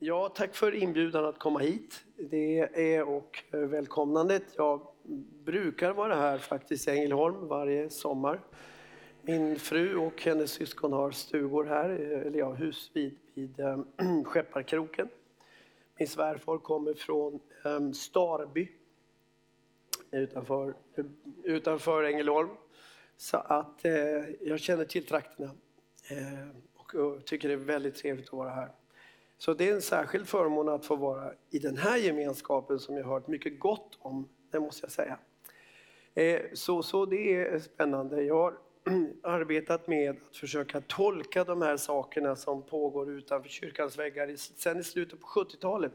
Ja, tack för inbjudan att komma hit. Det är och välkomnandet. Jag brukar vara här faktiskt i Ängelholm varje sommar. Min fru och hennes syskon har stugor här, eller ja, hus vid, vid ehm, Skepparkroken. Min svärfar kommer från ehm, Starby utanför, utanför Ängelholm. Så att eh, jag känner till trakterna eh, och, och tycker det är väldigt trevligt att vara här. Så det är en särskild förmån att få vara i den här gemenskapen som jag har hört mycket gott om, det måste jag säga. Eh, så, så det är spännande. Jag har arbetat med att försöka tolka de här sakerna som pågår utanför kyrkans väggar sen i slutet på 70-talet.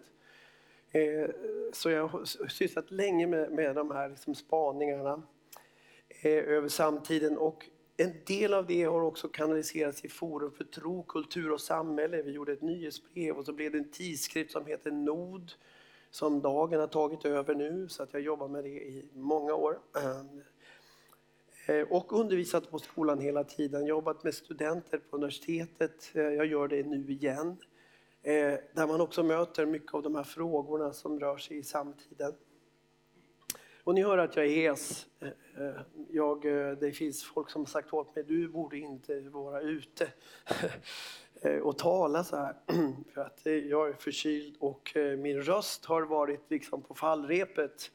Eh, så jag har sysslat länge med, med de här liksom spaningarna eh, över samtiden och en del av det har också kanaliserats i Forum för tro, kultur och samhälle. Vi gjorde ett nyhetsbrev och så blev det en tidskrift som heter Nod som Dagen har tagit över nu så att jag jobbar med det i många år. Eh, och undervisat på skolan hela tiden, jobbat med studenter på universitetet, eh, jag gör det nu igen. Eh, där man också möter mycket av de här frågorna som rör sig i samtiden. Och ni hör att jag är hes. Eh, eh, jag, eh, det finns folk som har sagt åt mig, du borde inte vara ute och tala så här. För att jag är förkyld och min röst har varit liksom på fallrepet.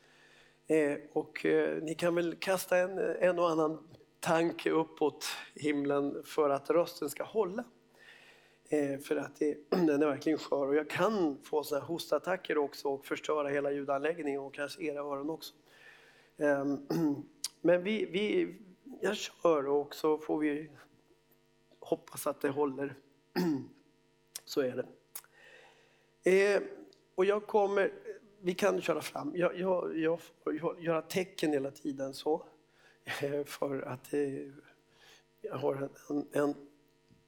Och ni kan väl kasta en, en och annan tanke uppåt himlen för att rösten ska hålla. För att det, den är verkligen skör och jag kan få såna här hostattacker också och förstöra hela ljudanläggningen och kanske era öron också. Ehm, men vi, vi, jag kör och så får vi hoppas att det håller. Så är det. Ehm, och jag kommer, vi kan köra fram. Jag, jag, jag får göra tecken hela tiden så. Eh, för att jag har en, en,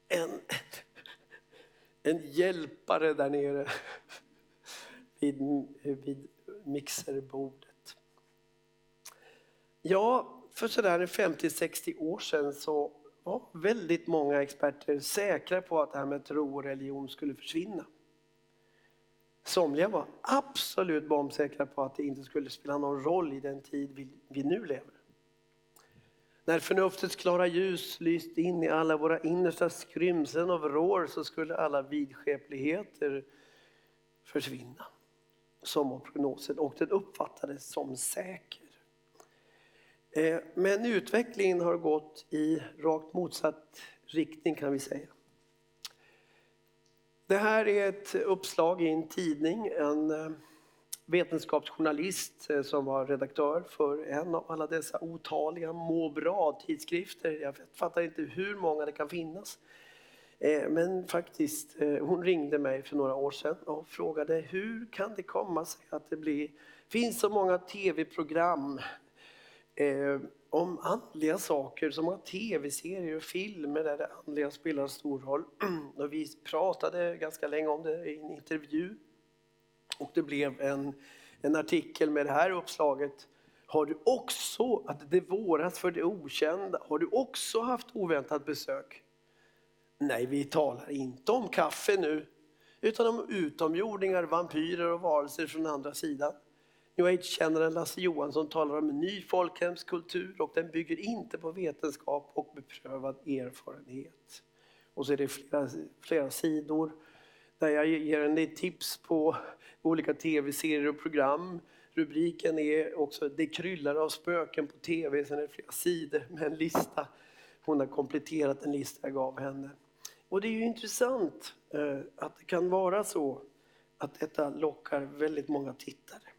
en, en hjälpare där nere vid, vid mixerbordet. Ja, för sådär 50-60 år sedan så var väldigt många experter säkra på att det här med tro och religion skulle försvinna. Somliga var absolut bombsäkra på att det inte skulle spela någon roll i den tid vi, vi nu lever. När förnuftets klara ljus lyst in i alla våra innersta skrymslen och vrår så skulle alla vidskepligheter försvinna. Som var prognosen och den uppfattades som säker. Eh, men utvecklingen har gått i rakt motsatt riktning kan vi säga. Det här är ett uppslag i en tidning. En eh, vetenskapsjournalist eh, som var redaktör för en av alla dessa otaliga må bra-tidskrifter. Jag fattar inte hur många det kan finnas. Men faktiskt, hon ringde mig för några år sedan och frågade hur kan det komma sig att det blir, finns så många tv-program eh, om andliga saker, som har tv-serier och filmer där det andliga spelar stor roll. Och vi pratade ganska länge om det i en intervju. Och det blev en, en artikel med det här uppslaget. Har du också, att det våras för det okända, har du också haft oväntat besök? Nej, vi talar inte om kaffe nu, utan om utomjordingar, vampyrer och varelser från andra sidan. New Age-kännaren Lasse Johansson talar om en ny folkhemskultur och den bygger inte på vetenskap och beprövad erfarenhet. Och så är det flera, flera sidor där jag ger en tips på olika tv-serier och program. Rubriken är också Det kryllar av spöken på tv. Sen är det flera sidor med en lista. Hon har kompletterat en lista jag gav henne. Och det är ju intressant eh, att det kan vara så att detta lockar väldigt många tittare.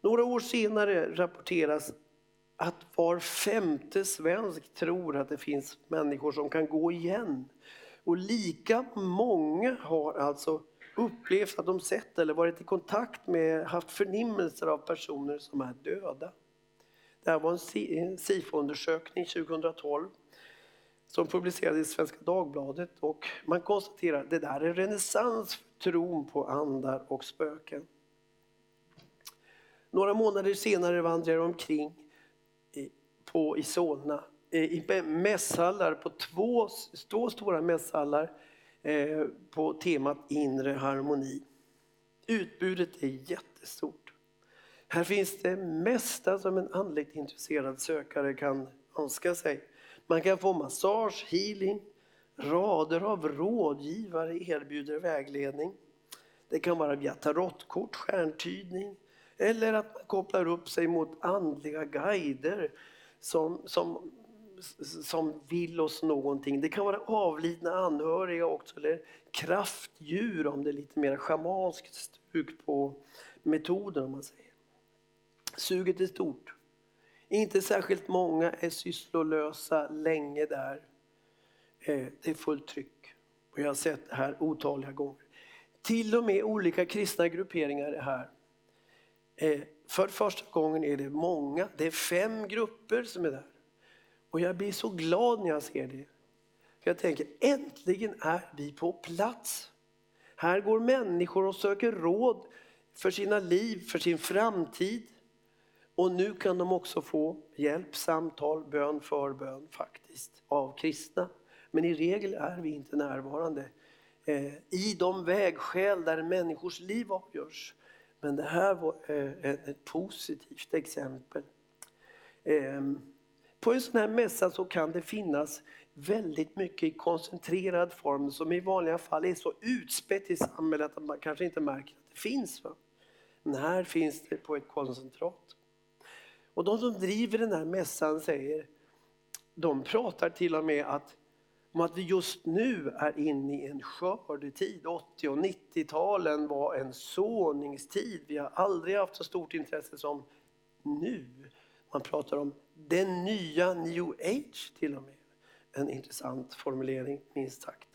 Några år senare rapporteras att var femte svensk tror att det finns människor som kan gå igen. Och lika många har alltså upplevt att de sett eller varit i kontakt med, haft förnimmelser av personer som är döda. Det här var en SIFO-undersökning 2012 som publicerades i Svenska Dagbladet och man konstaterar att det där är renässans för tron på andar och spöken. Några månader senare vandrar jag omkring på, eh, i Solna i mässhallar, på två, två stora mässhallar eh, på temat inre harmoni. Utbudet är jättestort. Här finns det mesta som en andligt intresserad sökare kan önska sig. Man kan få massage, healing, rader av rådgivare erbjuder vägledning. Det kan vara via tarotkort, stjärntydning eller att man kopplar upp sig mot andliga guider som, som, som vill oss någonting. Det kan vara avlidna anhöriga också eller kraftdjur om det är lite mer schamanskt stuk på metoden om man säger. Suget är stort. Inte särskilt många är sysslolösa länge där. Eh, det är fullt tryck. Och jag har sett det här otaliga gånger. Till och med olika kristna grupperingar är här. Eh, för första gången är det många, det är fem grupper som är där. Och jag blir så glad när jag ser det. För jag tänker, äntligen är vi på plats. Här går människor och söker råd för sina liv, för sin framtid. Och nu kan de också få hjälp, samtal, bön, förbön faktiskt av kristna. Men i regel är vi inte närvarande eh, i de vägskäl där människors liv avgörs. Men det här var eh, ett positivt exempel. Ehm, på en sån här mässa så kan det finnas väldigt mycket i koncentrerad form som i vanliga fall är så utspätt i samhället att man kanske inte märker att det finns. Va? Men här finns det på ett koncentrat. Och de som driver den här mässan säger, de pratar till och med att, om att vi just nu är inne i en skördetid. 80 och 90-talen var en såningstid. Vi har aldrig haft så stort intresse som nu. Man pratar om den nya new age till och med. En intressant formulering minst sagt.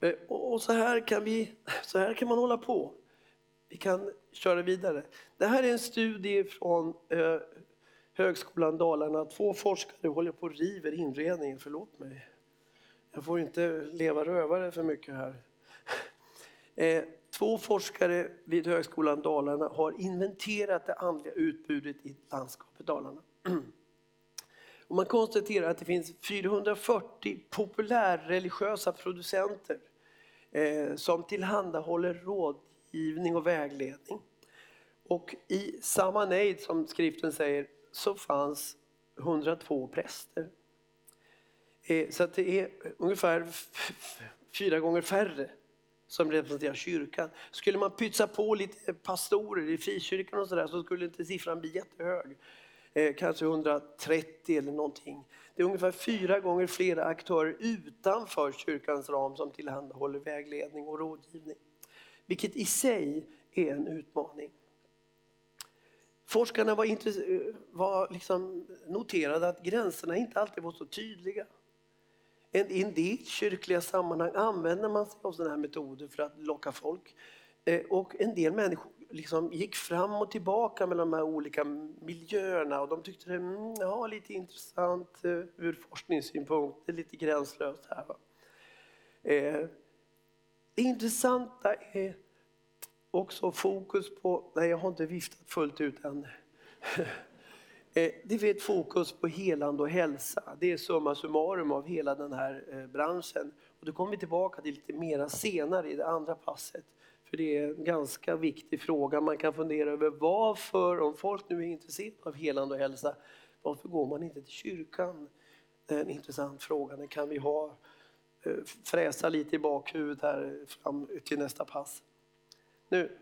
Eh, och så här kan, vi, så här kan man hålla på. Vi kan köra vidare. Det här är en studie från eh, Högskolan Dalarna. Två forskare håller på och river inredningen, förlåt mig. Jag får inte leva rövare för mycket här. Eh, två forskare vid Högskolan Dalarna har inventerat det andliga utbudet i landskapet Dalarna. Och man konstaterar att det finns 440 populärreligiösa producenter eh, som tillhandahåller rådgivning och vägledning. Och i samma nejd som skriften säger så fanns 102 präster. Eh, så att det är ungefär fyra gånger färre som representerar kyrkan. Skulle man pytsa på lite pastorer i frikyrkan och sådär så skulle inte siffran bli jättehög. Eh, kanske 130 eller någonting. Det är ungefär fyra gånger fler aktörer utanför kyrkans ram som tillhandahåller vägledning och rådgivning vilket i sig är en utmaning. Forskarna var, var liksom noterade att gränserna inte alltid var så tydliga. I en del kyrkliga sammanhang använder man sig av sådana här metoder för att locka folk. Eh, och en del människor liksom gick fram och tillbaka mellan de här olika miljöerna och de tyckte det mm, ja, lite intressant eh, ur forskningssynpunkt, det är lite gränslöst här. Va? Eh, det intressanta är också fokus på, nej jag har inte viftat fullt ut än. Det är ett fokus på helande och hälsa. Det är summa summarum av hela den här eh, branschen. Och det kommer vi tillbaka till lite mera senare i det andra passet. För det är en ganska viktig fråga. Man kan fundera över varför, om folk nu är intresserade av helande och hälsa, varför går man inte till kyrkan? Det är en intressant fråga. Den kan vi ha eh, fräsa lite i bakhuvudet här fram till nästa pass. Nu.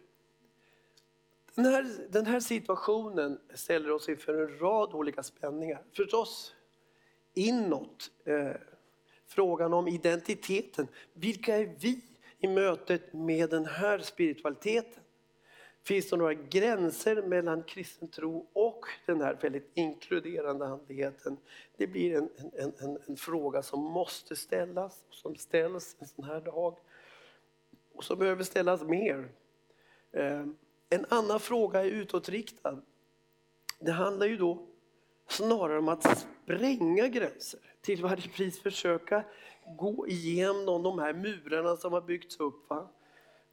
Den här, den här situationen ställer oss inför en rad olika spänningar. Förstås inåt, eh, frågan om identiteten. Vilka är vi i mötet med den här spiritualiteten? Finns det några gränser mellan kristen tro och den här väldigt inkluderande andligheten? Det blir en, en, en, en fråga som måste ställas, som ställs en sån här dag och som behöver ställas mer. Ehm, en annan fråga är utåtriktad. Det handlar ju då snarare om att spränga gränser, till varje pris försöka gå igenom de här murarna som har byggts upp. Va?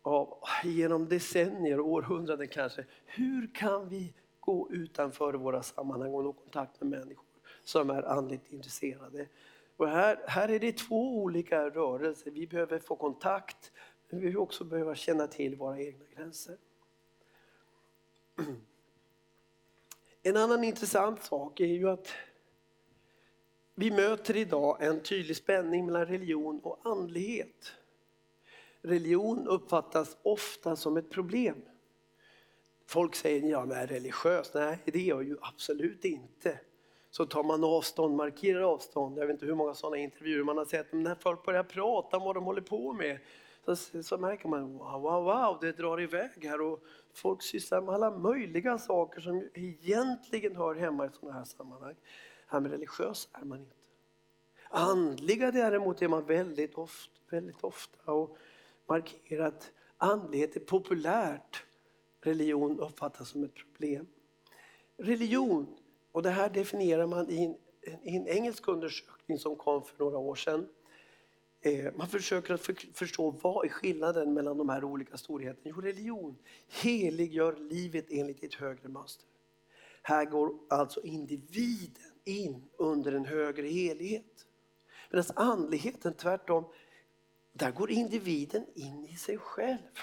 av, genom decennier och århundraden kanske. Hur kan vi gå utanför våra sammanhang och nå kontakt med människor som är andligt intresserade? Och här, här är det två olika rörelser. Vi behöver få kontakt, men vi också behöva känna till våra egna gränser. En annan intressant sak är ju att vi möter idag en tydlig spänning mellan religion och andlighet. Religion uppfattas ofta som ett problem. Folk säger ja, men är religiös? Nej, det är jag ju absolut inte. Så tar man avstånd, markerar avstånd. Jag vet inte hur många sådana intervjuer man har sett. Men när folk börjar prata om vad de håller på med så, så märker man wow, wow, wow, det drar iväg här. Och folk sysslar med alla möjliga saker som egentligen hör hemma i sådana här sammanhang. Här med religiös är man inte. Andliga däremot är man väldigt ofta, väldigt ofta och markerar att andlighet är populärt. Religion uppfattas som ett problem. Religion, och det här definierar man i en, i en engelsk undersökning som kom för några år sedan. Eh, man försöker att förstå vad är skillnaden mellan de här olika storheterna. Jo, religion heliggör livet enligt ett högre mönster. Här går alltså individen in under en högre helighet. Medan andligheten tvärtom, där går individen in i sig själv.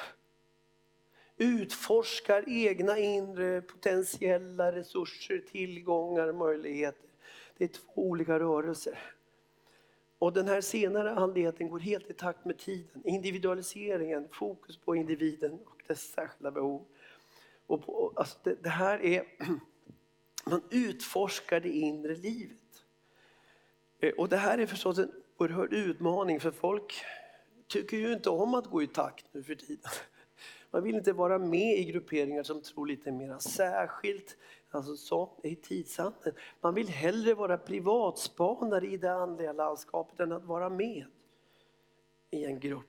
Utforskar egna inre potentiella resurser, tillgångar, möjligheter. Det är två olika rörelser. Och den här senare andligheten går helt i takt med tiden. Individualiseringen, fokus på individen och dess särskilda behov. Och på, alltså det, det här är, man utforskar det inre livet. Eh, och det här är förstås en oerhörd utmaning för folk tycker ju inte om att gå i takt nu för tiden. Man vill inte vara med i grupperingar som tror lite mer särskilt, alltså som i tidsanden. Man vill hellre vara privatspanare i det andliga landskapet än att vara med i en grupp.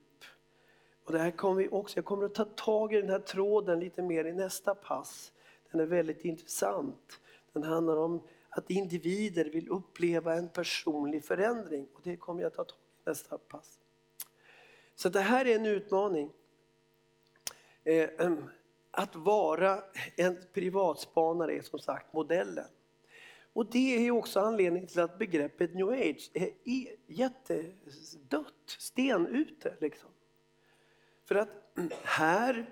Och det här kommer vi också, jag kommer att ta tag i den här tråden lite mer i nästa pass. Den är väldigt intressant. Den handlar om att individer vill uppleva en personlig förändring. Och det kommer jag ta tag i nästa pass. Så det här är en utmaning. Eh, ehm, att vara en privatspanare är som sagt modellen. Och det är också anledningen till att begreppet new age är jättedött, stenute. Liksom. För att mm, här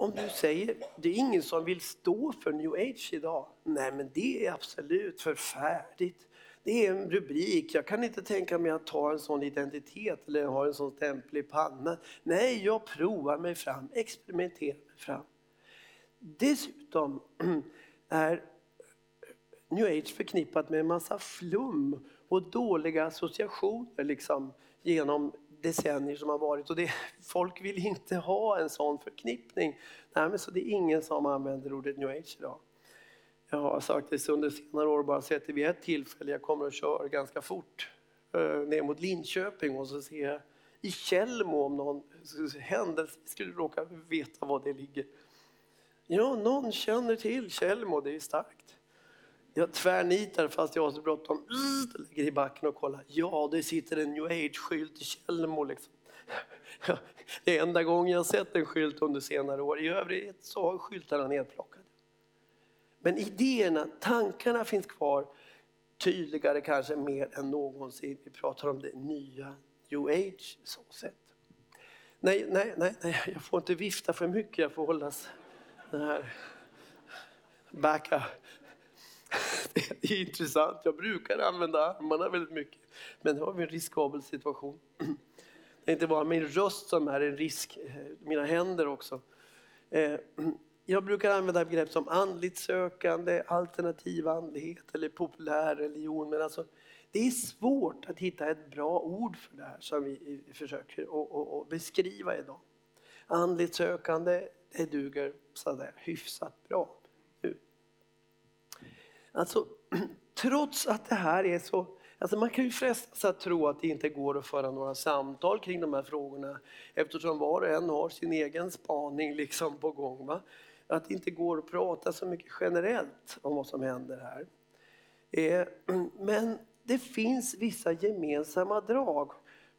om du säger, det är ingen som vill stå för new age idag. Nej men det är absolut förfärligt. Det är en rubrik, jag kan inte tänka mig att ta en sån identitet eller ha en sån stämpel i pannan. Nej, jag provar mig fram, experimenterar mig fram. Dessutom är new age förknippat med en massa flum och dåliga associationer liksom, genom decennier som har varit och det, folk vill inte ha en sån förknippning. Nej, men så det är ingen som använder ordet new age idag. Jag har sagt det under senare år, bara sett det vid ett tillfälle, jag kommer och kör ganska fort eh, ner mot Linköping och så ser jag i Tjällmo om någon händelse skulle råka veta var det ligger. Ja, någon känner till Tjällmo, det är starkt. Jag tvärnitar fast jag har så bråttom. Lägger i backen och kollar. Ja, det sitter en new age-skylt i Tjällmo. Liksom. Det är enda gången jag sett en skylt under senare år. I övrigt så har skyltarna nedplockats. Men idéerna, tankarna finns kvar tydligare kanske mer än någonsin. Vi pratar om det nya new age så sätt. Nej, nej, nej, nej, jag får inte vifta för mycket. Jag får hållas den här backa det är intressant. Jag brukar använda armarna väldigt mycket. Men nu har vi en riskabel situation. Det är inte bara min röst som är en risk, eh, mina händer också. Eh, jag brukar använda begrepp som andligt sökande, alternativ andlighet eller populär religion. Men alltså, det är svårt att hitta ett bra ord för det här som vi försöker att beskriva idag. Andligt sökande, det duger sådär hyfsat bra. Alltså, trots att det här är så... Alltså man kan ju frestas att tro att det inte går att föra några samtal kring de här frågorna eftersom var och en har sin egen spaning liksom på gång. Va? Att det inte går att prata så mycket generellt om vad som händer här. Eh, men det finns vissa gemensamma drag.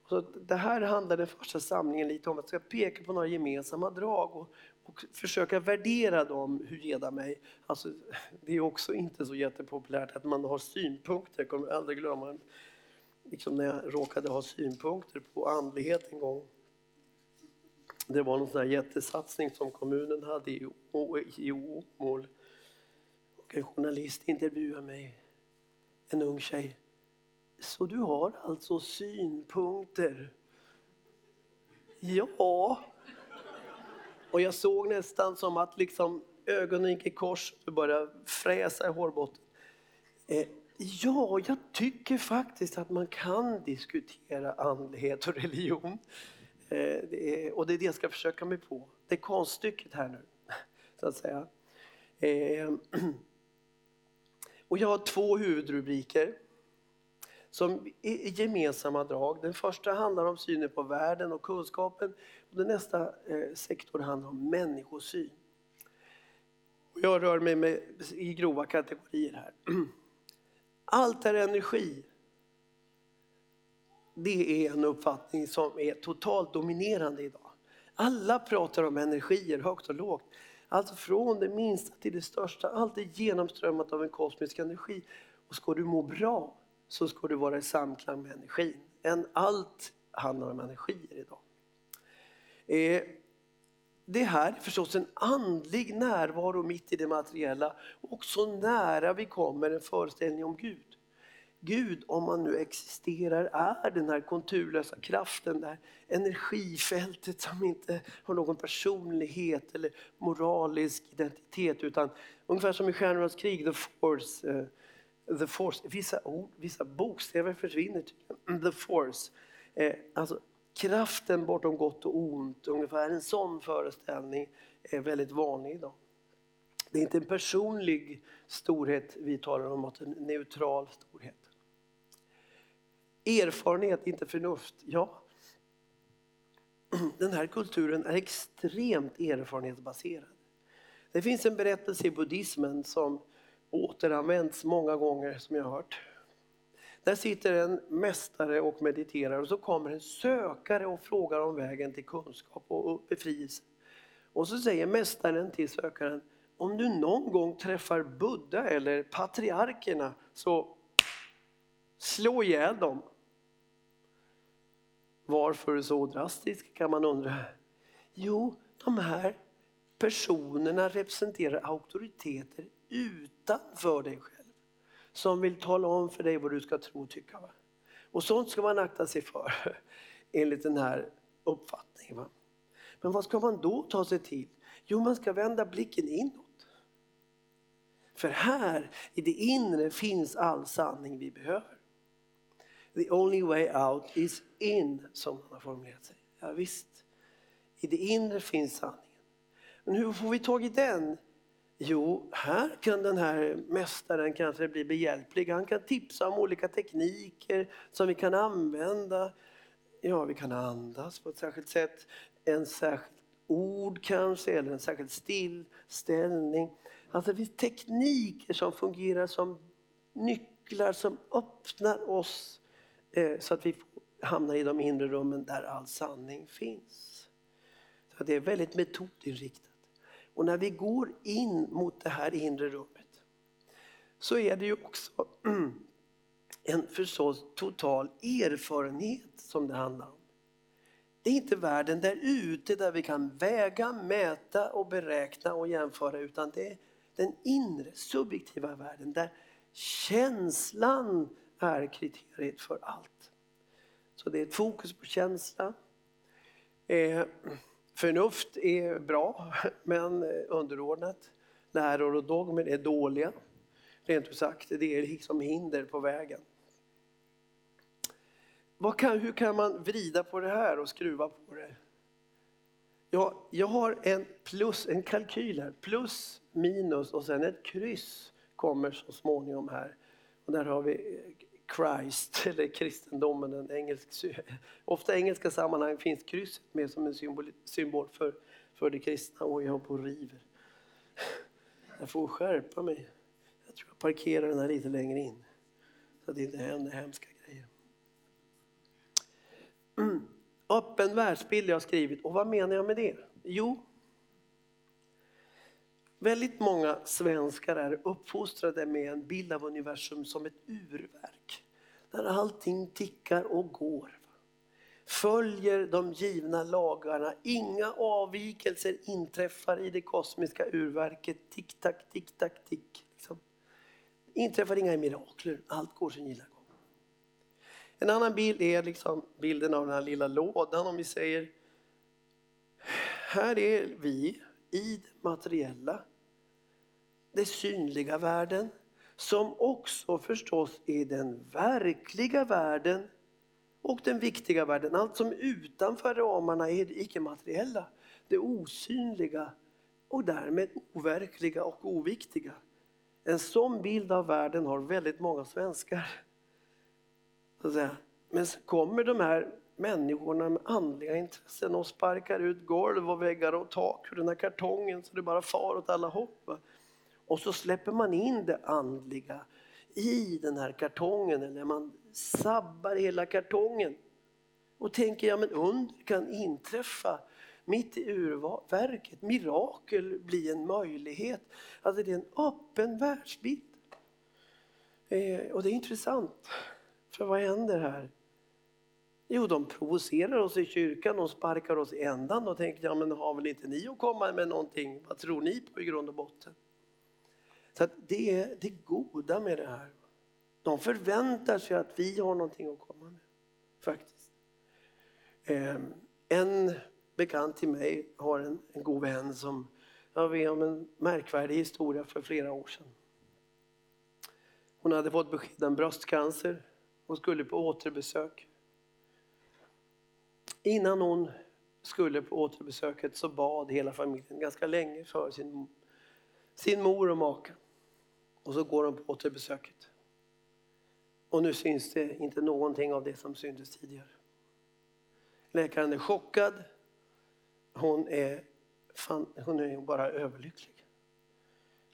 Så det här handlar den första samlingen lite om. att Jag ska peka på några gemensamma drag och, och försöka värdera dem, hur geda mig. Alltså, det är också inte så jättepopulärt att man har synpunkter, jag kommer aldrig glömma liksom när jag råkade ha synpunkter på andlighet en gång. Det var någon sån här jättesatsning som kommunen hade i, i Åmål. Och en journalist intervjuade mig, en ung tjej. Så du har alltså synpunkter? Ja. Och jag såg nästan som att liksom ögonen gick i kors och började fräsa i hårbotten. Eh, ja, jag tycker faktiskt att man kan diskutera andlighet och religion. Eh, det är, och det är det jag ska försöka mig på. Det är konststycket här nu, så att säga. Eh, och jag har två huvudrubriker som är gemensamma drag. Den första handlar om synen på världen och kunskapen. Och den nästa eh, sektor handlar om människosyn. Jag rör mig med, i grova kategorier här. Allt är energi. Det är en uppfattning som är totalt dominerande idag. Alla pratar om energier, högt och lågt. Alltså från det minsta till det största. Allt är genomströmmat av en kosmisk energi. Och ska du må bra så ska du vara i samklang med energin. En allt handlar om energier idag. Eh, det här är förstås en andlig närvaro mitt i det materiella och så nära vi kommer en föreställning om Gud. Gud, om man nu existerar, är den här konturlösa kraften, det här energifältet som inte har någon personlighet eller moralisk identitet utan ungefär som i Stjärnornas krig, the force. Uh, the force. Vissa, ord, vissa bokstäver försvinner tydligen. Mm, the force. Eh, alltså, kraften bortom gott och ont, ungefär en sån föreställning är väldigt vanlig idag. Det är inte en personlig storhet vi talar om, utan en neutral storhet. Erfarenhet, inte förnuft. Ja, den här kulturen är extremt erfarenhetsbaserad. Det finns en berättelse i buddhismen som återanvänds många gånger som jag har hört. Där sitter en mästare och mediterar och så kommer en sökare och frågar om vägen till kunskap och befrielse. Och så säger mästaren till sökaren, om du någon gång träffar Buddha eller patriarkerna så slå ihjäl dem. Varför så drastisk kan man undra. Jo, de här personerna representerar auktoriteter utanför dig själv som vill tala om för dig vad du ska tro och tycka. Va? Och sånt ska man akta sig för, enligt den här uppfattningen. Va? Men vad ska man då ta sig till? Jo, man ska vända blicken inåt. För här i det inre finns all sanning vi behöver. The only way out is in, som han har formulerat sig. Ja, visst, i det inre finns sanningen. Men hur får vi tag i den? Jo, här kan den här mästaren kanske bli behjälplig. Han kan tipsa om olika tekniker som vi kan använda. Ja, vi kan andas på ett särskilt sätt. En särskilt ord kanske, eller en särskild stillställning. Alltså det finns tekniker som fungerar som nycklar som öppnar oss Eh, så att vi hamnar i de inre rummen där all sanning finns. Så det är väldigt metodinriktat. Och när vi går in mot det här inre rummet så är det ju också en förstås total erfarenhet som det handlar om. Det är inte världen där ute där vi kan väga, mäta och beräkna och jämföra utan det är den inre subjektiva världen där känslan är kriteriet för allt. Så det är ett fokus på känsla. Eh, Förnuft är bra, men eh, underordnat. Läror och dogmer är dåliga. Rent ut sagt, det är liksom hinder på vägen. Kan, hur kan man vrida på det här och skruva på det? Ja, jag har en, plus, en kalkyl här. Plus, minus och sen ett kryss kommer så småningom här. Och där har vi eh, Christ, eller kristendomen, en engelsk, ofta i engelska sammanhang finns krysset med som en symbol, symbol för, för det kristna. Och jag på river. Jag får skärpa mig. Jag tror jag parkerar den här lite längre in. Så att det inte händer hemska grejer. Mm. Öppen världsbild jag har skrivit. Och vad menar jag med det? Jo, Väldigt många svenskar är uppfostrade med en bild av universum som ett urverk. där allting tickar och går. Följer de givna lagarna, inga avvikelser inträffar i det kosmiska urverket. Tick, tack, tick, tack, tick. Liksom. inträffar inga mirakler, allt går sin gilla gång. En annan bild är liksom bilden av den här lilla lådan om vi säger här är vi i det materiella, den synliga världen som också förstås är den verkliga världen och den viktiga världen. Allt som utanför ramarna är det icke-materiella, det osynliga och därmed overkliga och oviktiga. En sån bild av världen har väldigt många svenskar. Men så kommer de här människorna med andliga intressen och sparkar ut golv och väggar och tak ur den här kartongen så det bara far åt alla hopp. Och så släpper man in det andliga i den här kartongen eller man sabbar hela kartongen. Och tänker, ja men under kan inträffa mitt i urverket. Mirakel blir en möjlighet. Alltså det är en öppen världsbild. Eh, och det är intressant. För vad händer här? Jo, de provocerar oss i kyrkan, de sparkar oss i ändan och tänker, ja men har väl inte ni att komma med någonting? Vad tror ni på i grund och botten? Så det är det goda med det här. De förväntar sig att vi har någonting att komma med, faktiskt. Ehm, en bekant till mig har en, en god vän som jag vet om en märkvärdig historia för flera år sedan. Hon hade fått besked om bröstcancer och skulle på återbesök. Innan hon skulle på återbesöket så bad hela familjen ganska länge för sin, sin mor och maka. Och så går de på återbesöket. Och nu syns det inte någonting av det som syntes tidigare. Läkaren är chockad. Hon är, fan, hon är bara överlycklig.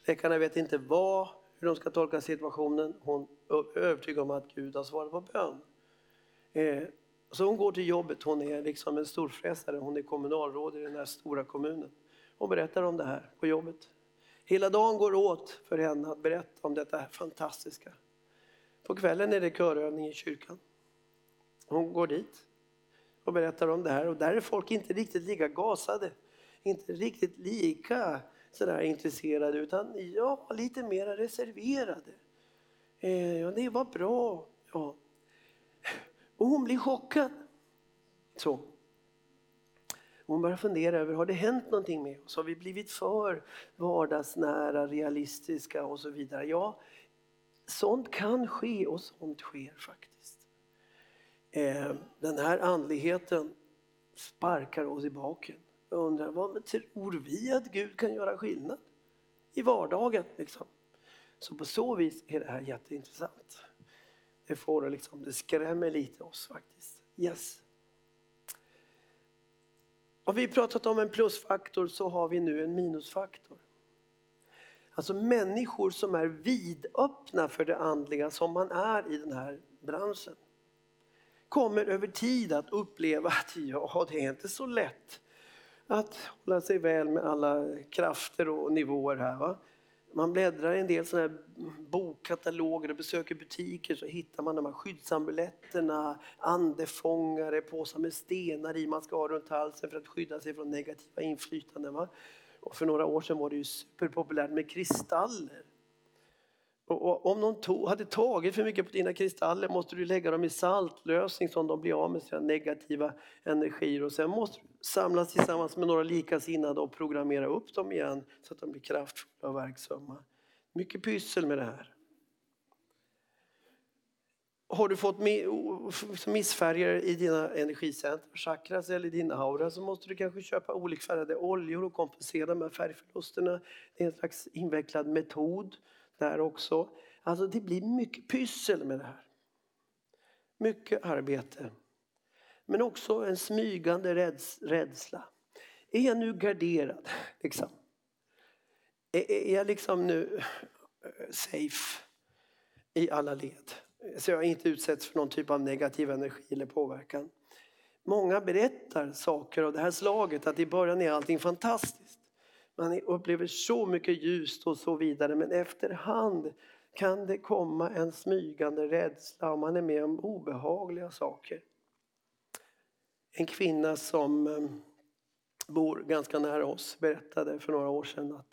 Läkarna vet inte vad, hur de ska tolka situationen. Hon är övertygad om att Gud har svarat på bön. Eh, så hon går till jobbet, hon är liksom en storfräsare, hon är kommunalråd i den här stora kommunen. Hon berättar om det här på jobbet. Hela dagen går åt för henne att berätta om detta fantastiska. På kvällen är det körövning i kyrkan. Hon går dit och berättar om det här och där är folk inte riktigt lika gasade. Inte riktigt lika sådär intresserade utan ja, lite mer reserverade. Eh, ja, det var bra. Ja. Och hon blir chockad. Så. Hon börjar fundera över, har det hänt någonting med oss? Har vi blivit för vardagsnära, realistiska och så vidare? Ja, sånt kan ske och sånt sker faktiskt. Eh, den här andligheten sparkar oss i baken. Jag undrar, vad tror vi att Gud kan göra skillnad i vardagen? Liksom? Så på så vis är det här jätteintressant. Det, får liksom, det skrämmer lite oss faktiskt. Yes. Har vi pratat om en plusfaktor så har vi nu en minusfaktor. Alltså människor som är vidöppna för det andliga som man är i den här branschen kommer över tid att uppleva att ja, det är inte så lätt att hålla sig väl med alla krafter och nivåer här. Va? Man bläddrar i en del såna här bokkataloger och besöker butiker så hittar man de här skyddsamuletterna, andefångare, påsar med stenar i man ska ha runt halsen för att skydda sig från negativa inflytanden. Va? Och för några år sedan var det ju superpopulärt med kristaller. Och om någon tog, hade tagit för mycket på dina kristaller måste du lägga dem i saltlösning så de blir av med sina negativa energier. Och sen måste du samlas tillsammans med några likasinnade och programmera upp dem igen så att de blir kraftfulla och verksamma. Mycket pyssel med det här. Har du fått missfärger i dina energicenter, chakras eller din aura så måste du kanske köpa olikfärgade oljor och kompensera de här färgförlusterna. Det är en slags invecklad metod där också. Alltså det blir mycket pyssel med det här. Mycket arbete. Men också en smygande räds rädsla. Är jag nu garderad? Liksom? Är, jag liksom nu eh, safe i alla led? Så jag inte utsätts för någon typ av negativ energi eller påverkan. Många berättar saker av det här slaget, att i början är allting fantastiskt. Man upplever så mycket ljust och så vidare men efterhand kan det komma en smygande rädsla om man är med om obehagliga saker. En kvinna som eh, bor ganska nära oss berättade för några år sedan att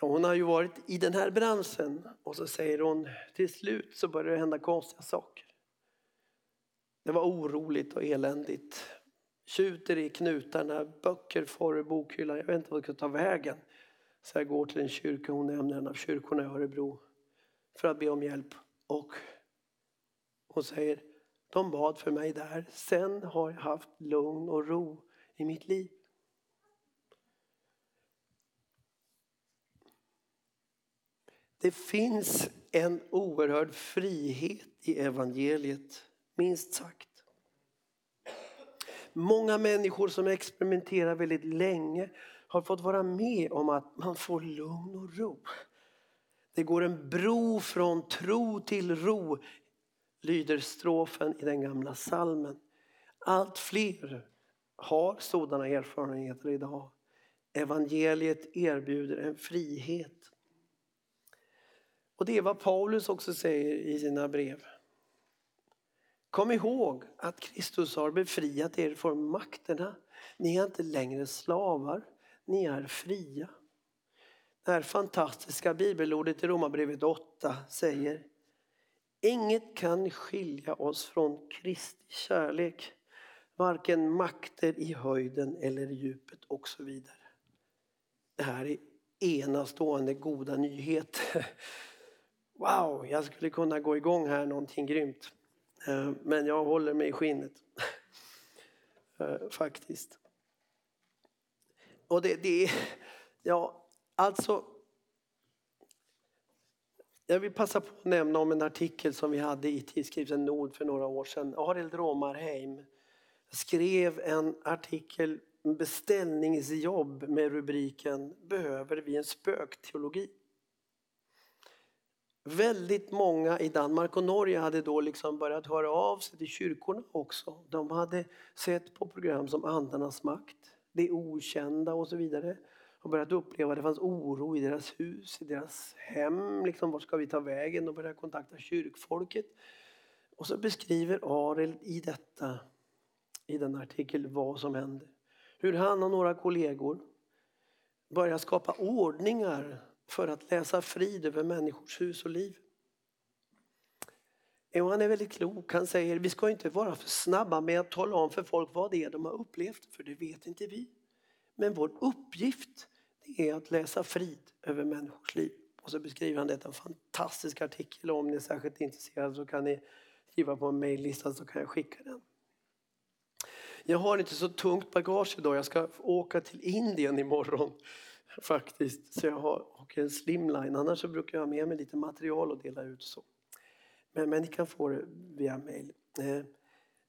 ja, hon har ju varit i den här branschen och så säger hon till slut så börjar det hända konstiga saker. Det var oroligt och eländigt. Tjuter i knutarna, böcker far ur bokhyllan. Jag vet inte vad jag ska ta vägen. Så jag går till en kyrka, hon nämner en av kyrkorna i Örebro, för att be om hjälp. Och hon säger, de bad för mig där. Sen har jag haft lugn och ro i mitt liv. Det finns en oerhörd frihet i evangeliet, minst sagt. Många människor som experimenterar väldigt länge har fått vara med om att man får lugn och ro. Det går en bro från tro till ro, lyder strofen i den gamla salmen. Allt fler har sådana erfarenheter idag. Evangeliet erbjuder en frihet. Och det är vad Paulus också säger i sina brev. Kom ihåg att Kristus har befriat er från makterna. Ni är inte längre slavar, ni är fria. Det här fantastiska bibelordet i Romarbrevet 8 säger Inget kan skilja oss från Kristi kärlek, varken makter i höjden eller i djupet och så vidare. Det här är enastående goda nyheter. Wow, jag skulle kunna gå igång här någonting grymt. Eh, men jag håller mig i skinnet. Eh, faktiskt. Och det, det är, ja, alltså. Jag vill passa på att nämna om en artikel som vi hade i tidskriften Nord för några år sedan. Arild Romarheim skrev en artikel, beställningsjobb med rubriken Behöver vi en spökteologi? Väldigt många i Danmark och Norge hade då liksom börjat höra av sig till kyrkorna också. De hade sett på program som Andarnas makt, Det okända och så vidare. Och börjat uppleva att det fanns oro i deras hus, i deras hem. Liksom, var ska vi ta vägen? De började kontakta kyrkfolket. Och så beskriver Arel i detta, i den artikel, vad som hände. Hur han och några kollegor börjar skapa ordningar för att läsa frid över människors hus och liv. Och han är väldigt klok. Han säger vi ska inte vara för snabba med att tala om för folk vad det är de har upplevt, för det vet inte vi. Men vår uppgift är att läsa frid över människors liv. Och så beskriver han detta en fantastisk artikel. Om ni är särskilt intresserade så kan ni skriva på en mejllista så kan jag skicka den. Jag har inte så tungt bagage idag. Jag ska åka till Indien imorgon faktiskt. Så jag har och en slimline. Annars så brukar jag ha med mig lite material och dela ut. så. Men, men ni kan få det via mail. Eh,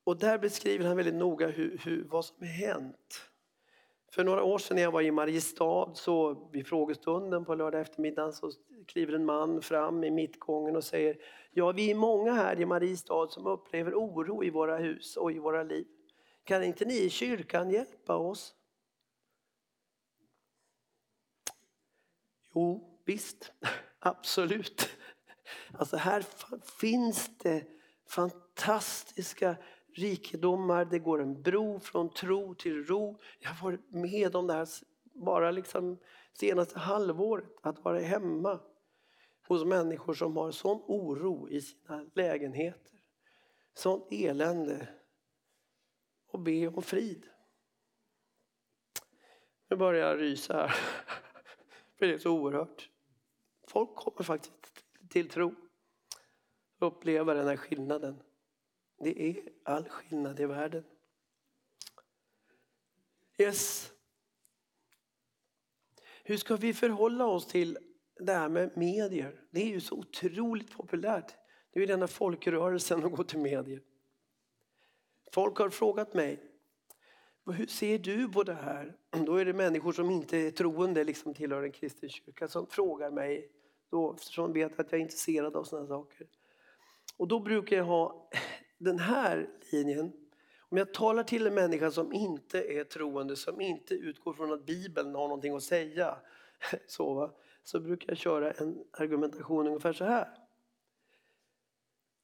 och där beskriver han väldigt noga hur, hur, vad som har hänt. För några år sedan när jag var i Mariestad så vid frågestunden på lördag eftermiddag så kliver en man fram i mittgången och säger Ja, vi är många här i Mariestad som upplever oro i våra hus och i våra liv. Kan inte ni i kyrkan hjälpa oss? Jo, visst, absolut. Alltså här finns det fantastiska rikedomar. Det går en bro från tro till ro. Jag har varit med om det här bara liksom senaste halvåret. Att vara hemma hos människor som har sån oro i sina lägenheter. Sånt elände. Och be om frid. Nu börjar jag rysa här. För det är så oerhört. Folk kommer faktiskt till tro. Uppleva den här skillnaden. Det är all skillnad i världen. Yes. Hur ska vi förhålla oss till det här med medier? Det är ju så otroligt populärt. Det är ju denna folkrörelsen att gå till medier. Folk har frågat mig, hur ser du på det här? Då är det människor som inte är troende, liksom tillhör en kristen kyrka, som frågar mig, då, eftersom de vet att jag är intresserad av sådana saker. Och då brukar jag ha den här linjen. Om jag talar till en människa som inte är troende, som inte utgår från att Bibeln har någonting att säga, så, så brukar jag köra en argumentation ungefär så här.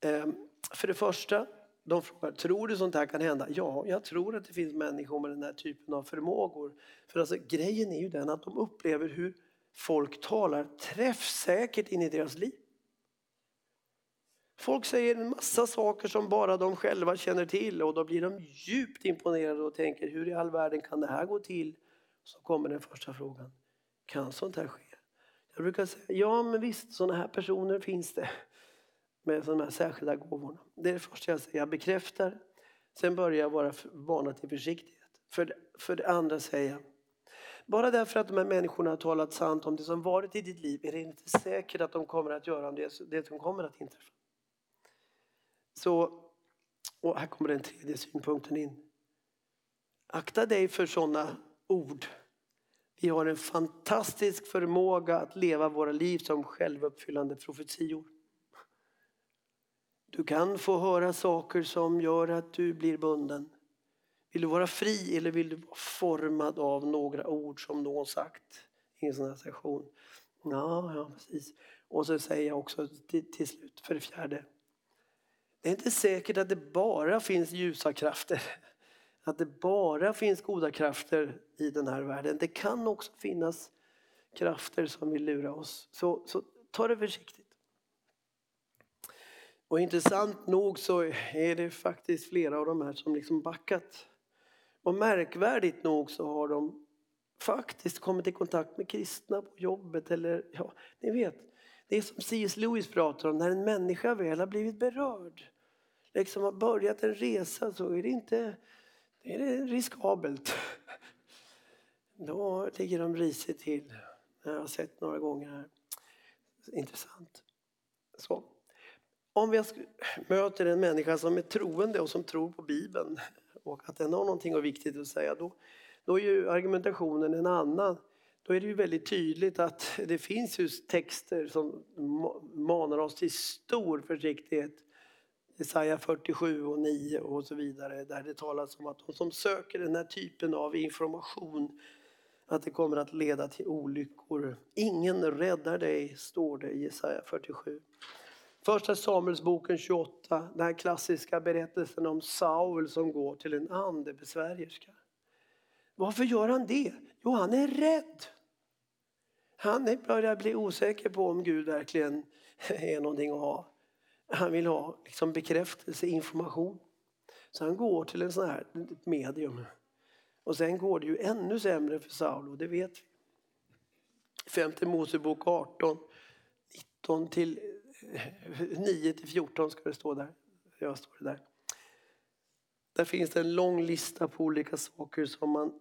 Ehm, för det första, de frågar, tror du sånt här kan hända? Ja, jag tror att det finns människor med den här typen av förmågor. För alltså, grejen är ju den att de upplever hur folk talar träffsäkert in i deras liv. Folk säger en massa saker som bara de själva känner till och då blir de djupt imponerade och tänker hur i all världen kan det här gå till? Så kommer den första frågan. Kan sånt här ske? Jag brukar säga ja men visst sådana här personer finns det med sådana här särskilda gåvorna. Det är det första jag säger, jag bekräftar. Sen börjar jag vara varna till försiktighet. För det, för det andra säger jag bara därför att de här människorna har talat sant om det som varit i ditt liv är det inte säkert att de kommer att göra det, det som kommer att inträffa. Så, och här kommer den tredje synpunkten in. Akta dig för sådana ord. Vi har en fantastisk förmåga att leva våra liv som självuppfyllande profetior. Du kan få höra saker som gör att du blir bunden. Vill du vara fri eller vill du vara formad av några ord som någon sagt i en sån här session? Ja, ja precis. Och så säger jag också till, till slut, för det fjärde. Det är inte säkert att det bara finns ljusa krafter. Att det bara finns goda krafter i den här världen. Det kan också finnas krafter som vill lura oss. Så, så ta det försiktigt. Och intressant nog så är det faktiskt flera av de här som liksom backat. Och märkvärdigt nog så har de faktiskt kommit i kontakt med kristna på jobbet eller ja, ni vet. Det är som C.S. Lewis pratar om, när en människa väl har blivit berörd, liksom har börjat en resa så är det inte det är riskabelt. Då ligger de risigt till. Jag har sett några gånger här. Intressant. Så. Om vi möter en människa som är troende och som tror på Bibeln och att den har någonting viktigt att säga, då, då är ju argumentationen en annan. Då är det ju väldigt tydligt att det finns ju texter som manar oss till stor försiktighet. Jesaja 47 och 9 och så vidare där det talas om att de som söker den här typen av information att det kommer att leda till olyckor. Ingen räddar dig, står det i Jesaja 47. Första Samuelsboken 28, den här klassiska berättelsen om Saul som går till en andebesvärjerska. Varför gör han det? Jo, han är rädd. Han börjar bli osäker på om Gud verkligen är någonting att ha. Han vill ha liksom bekräftelse, information. Så han går till en sån här medium. Och sen går det ju ännu sämre för Saul och det vet vi. Femte Mosebok 18, 19 till 9 till 14 ska det stå där. Jag står där. Där finns det en lång lista på olika saker som man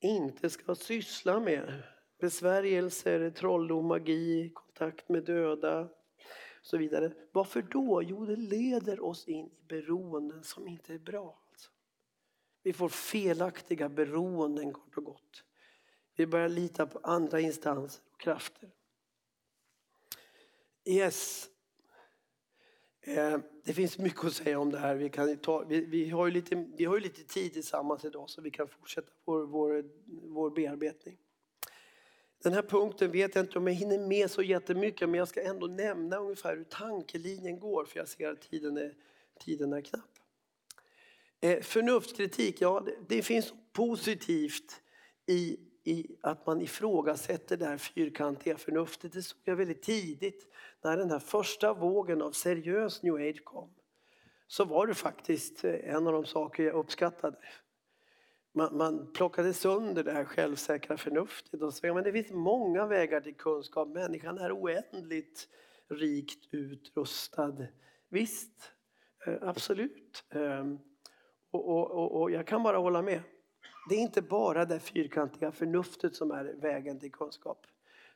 inte ska syssla med. Besvärjelser, trolldom, magi, kontakt med döda och så vidare. Varför då? Jo, det leder oss in i beroenden som inte är bra. Alltså. Vi får felaktiga beroenden kort och gott. Vi börjar lita på andra instanser och krafter. Yes. Eh, det finns mycket att säga om det här. Vi, kan ta, vi, vi, har, ju lite, vi har ju lite tid tillsammans idag så vi kan fortsätta vår, vår, vår bearbetning. Den här punkten vet jag inte om jag hinner med så jättemycket men jag ska ändå nämna ungefär hur tankelinjen går för jag ser att tiden är, tiden är knapp. Eh, förnuftskritik, ja det, det finns positivt i i att man ifrågasätter det här fyrkantiga förnuftet. Det såg jag väldigt tidigt när den här första vågen av seriös new age kom. Så var det faktiskt eh, en av de saker jag uppskattade. Man, man plockade sönder det här självsäkra förnuftet och sa att det finns många vägar till kunskap. Människan är oändligt rikt utrustad. Visst, eh, absolut. Ehm, och, och, och, och jag kan bara hålla med. Det är inte bara det fyrkantiga förnuftet som är vägen till kunskap.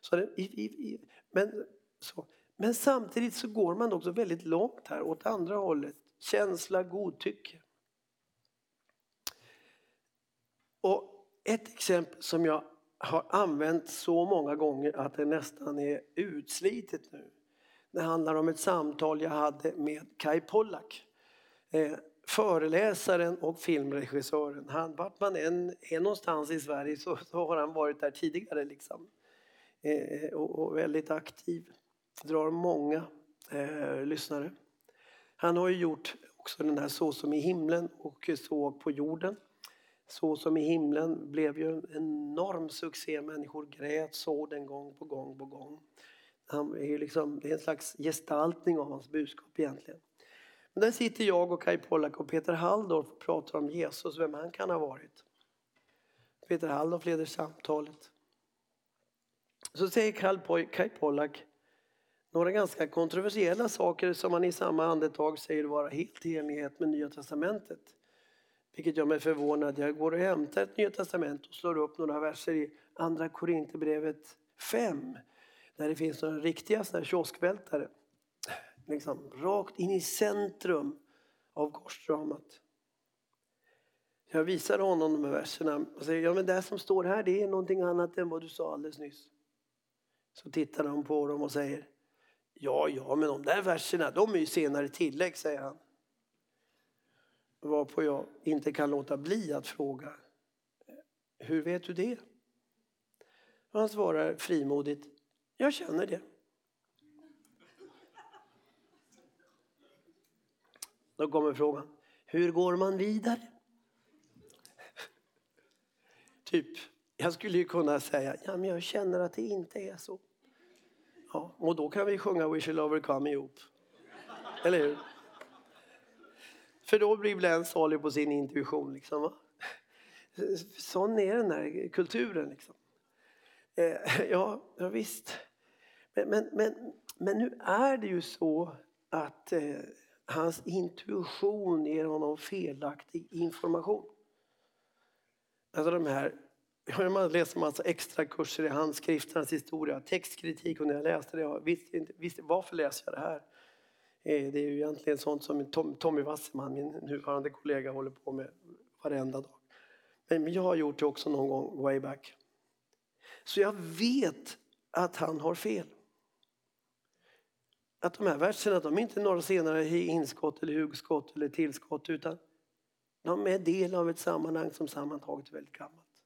Så det, i, i, men, så. men samtidigt så går man också väldigt långt här åt andra hållet. Känsla, godtycke. Och ett exempel som jag har använt så många gånger att det nästan är utslitet nu. Det handlar om ett samtal jag hade med Kai Pollak. Eh, Föreläsaren och filmregissören. Han, vart man än är någonstans i Sverige så, så har han varit där tidigare. Liksom. eh, och, och väldigt aktiv. Drar många eh, lyssnare. Han har ju gjort också den här Så som i himlen och Så på jorden. Så som i himlen blev ju en enorm succé. Människor grät, såg den gång på gång på gång. Han är liksom, det är en slags gestaltning av hans budskap egentligen. Men där sitter jag och Kai Pollak och Peter Halldorf och pratar om Jesus, vem han kan ha varit. Peter Halldorf leder samtalet. Så säger Kai Pollak några ganska kontroversiella saker som han i samma andetag säger vara helt i enlighet med Nya Testamentet. Vilket gör mig förvånad. Jag går och hämtar ett Nya Testament och slår upp några verser i Andra Korinthierbrevet 5. Där det finns några riktiga kioskvältare. Liksom, rakt in i centrum av korsdramat. Jag visar honom de här verserna och säger ja men det som står här det är någonting annat än vad du sa alldeles nyss. Så tittar han på dem och säger Ja, ja, men de där verserna de är ju senare tillägg, säger han. Varpå jag inte kan låta bli att fråga Hur vet du det? Och han svarar frimodigt Jag känner det. Då kommer frågan Hur går man vidare? typ, jag skulle ju kunna säga ja, men jag känner att det inte är så. Ja, och då kan vi sjunga We shall overcome ihop. Eller hur? För då blir Glenn salig på sin intuition. Liksom, va? Sån är den där kulturen. Liksom. Eh, ja, ja, visst. Men, men, men, men nu är det ju så att eh, hans intuition ger honom felaktig information. Alltså de här man läser massa extra kurser i handskrifternas historia, textkritik och när jag läste det, jag visste inte visste, varför läser jag det här? Eh, det är ju egentligen sånt som Tommy Wasserman, min nuvarande kollega, håller på med varenda dag. Men jag har gjort det också någon gång way back. Så jag vet att han har fel. Att de här verserna de är inte några senare inskott eller hugskott eller tillskott utan de är del av ett sammanhang som sammantaget är väldigt gammalt.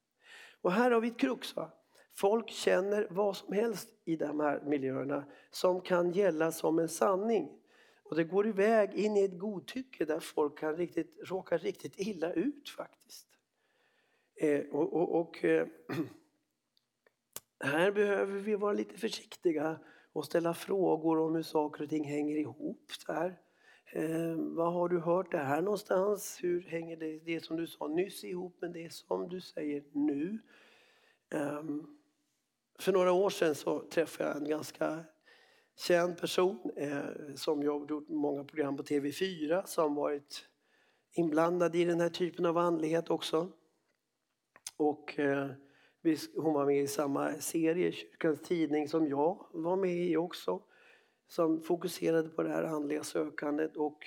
Och här har vi ett krux. Va? Folk känner vad som helst i de här miljöerna som kan gälla som en sanning. Och det går iväg in i ett godtycke där folk kan riktigt, råka riktigt illa ut faktiskt. Eh, och, och, och eh, här behöver vi vara lite försiktiga och ställa frågor om hur saker och ting hänger ihop. Där. Eh, vad har du hört det här någonstans? Hur hänger det, det som du sa nyss ihop med det som du säger nu? Eh, för några år sedan så träffade jag en ganska känd person eh, som gjort många program på TV4 som varit inblandad i den här typen av andlighet också. Och eh, hon var med i samma serie, Kyrkans Tidning, som jag var med i också som fokuserade på det här andliga sökandet. Och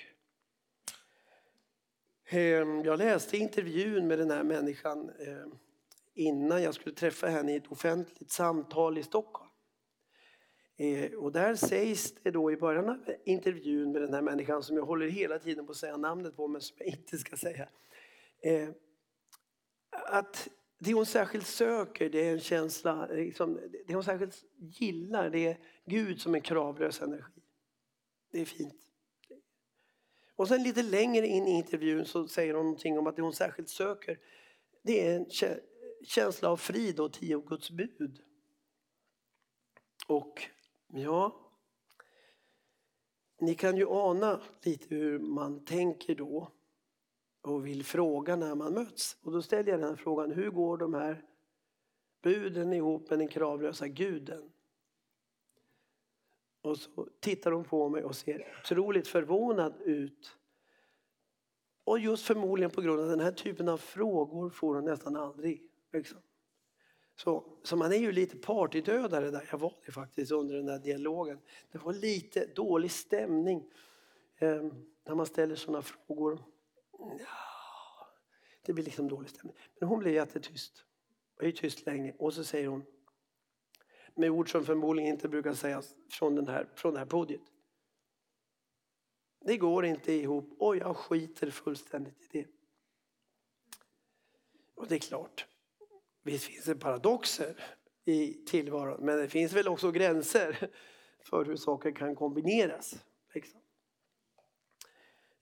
ehm, jag läste intervjun med den här människan eh, innan jag skulle träffa henne i ett offentligt samtal i Stockholm. Eh, och där sägs det då i början av intervjun med den här människan som jag håller hela tiden på att säga namnet på men som jag inte ska säga. Eh, att det hon särskilt söker det är en känsla, liksom, det hon särskilt gillar det är Gud som en kravlös energi. Det är fint. Och sen lite längre in i intervjun så säger hon någonting om att det hon särskilt söker det är en känsla av frid och tio Guds bud. Och ja, ni kan ju ana lite hur man tänker då och vill fråga när man möts. Och då ställer jag den här frågan, hur går de här buden ihop med den kravlösa guden? Och så tittar hon på mig och ser otroligt förvånad ut. Och just förmodligen på grund av den här typen av frågor får hon nästan aldrig. Liksom. Så, så man är ju lite partydödare där. Jag var det faktiskt under den där dialogen. Det var lite dålig stämning eh, när man ställer sådana frågor. Ja, det blir liksom dålig stämning. Men hon blir jättetyst. Och är tyst länge och så säger hon med ord som förmodligen inte brukar sägas från, den här, från det här podiet. Det går inte ihop och jag skiter fullständigt i det. Och det är klart, visst finns det paradoxer. i tillvaron. Men det finns väl också gränser för hur saker kan kombineras. Liksom.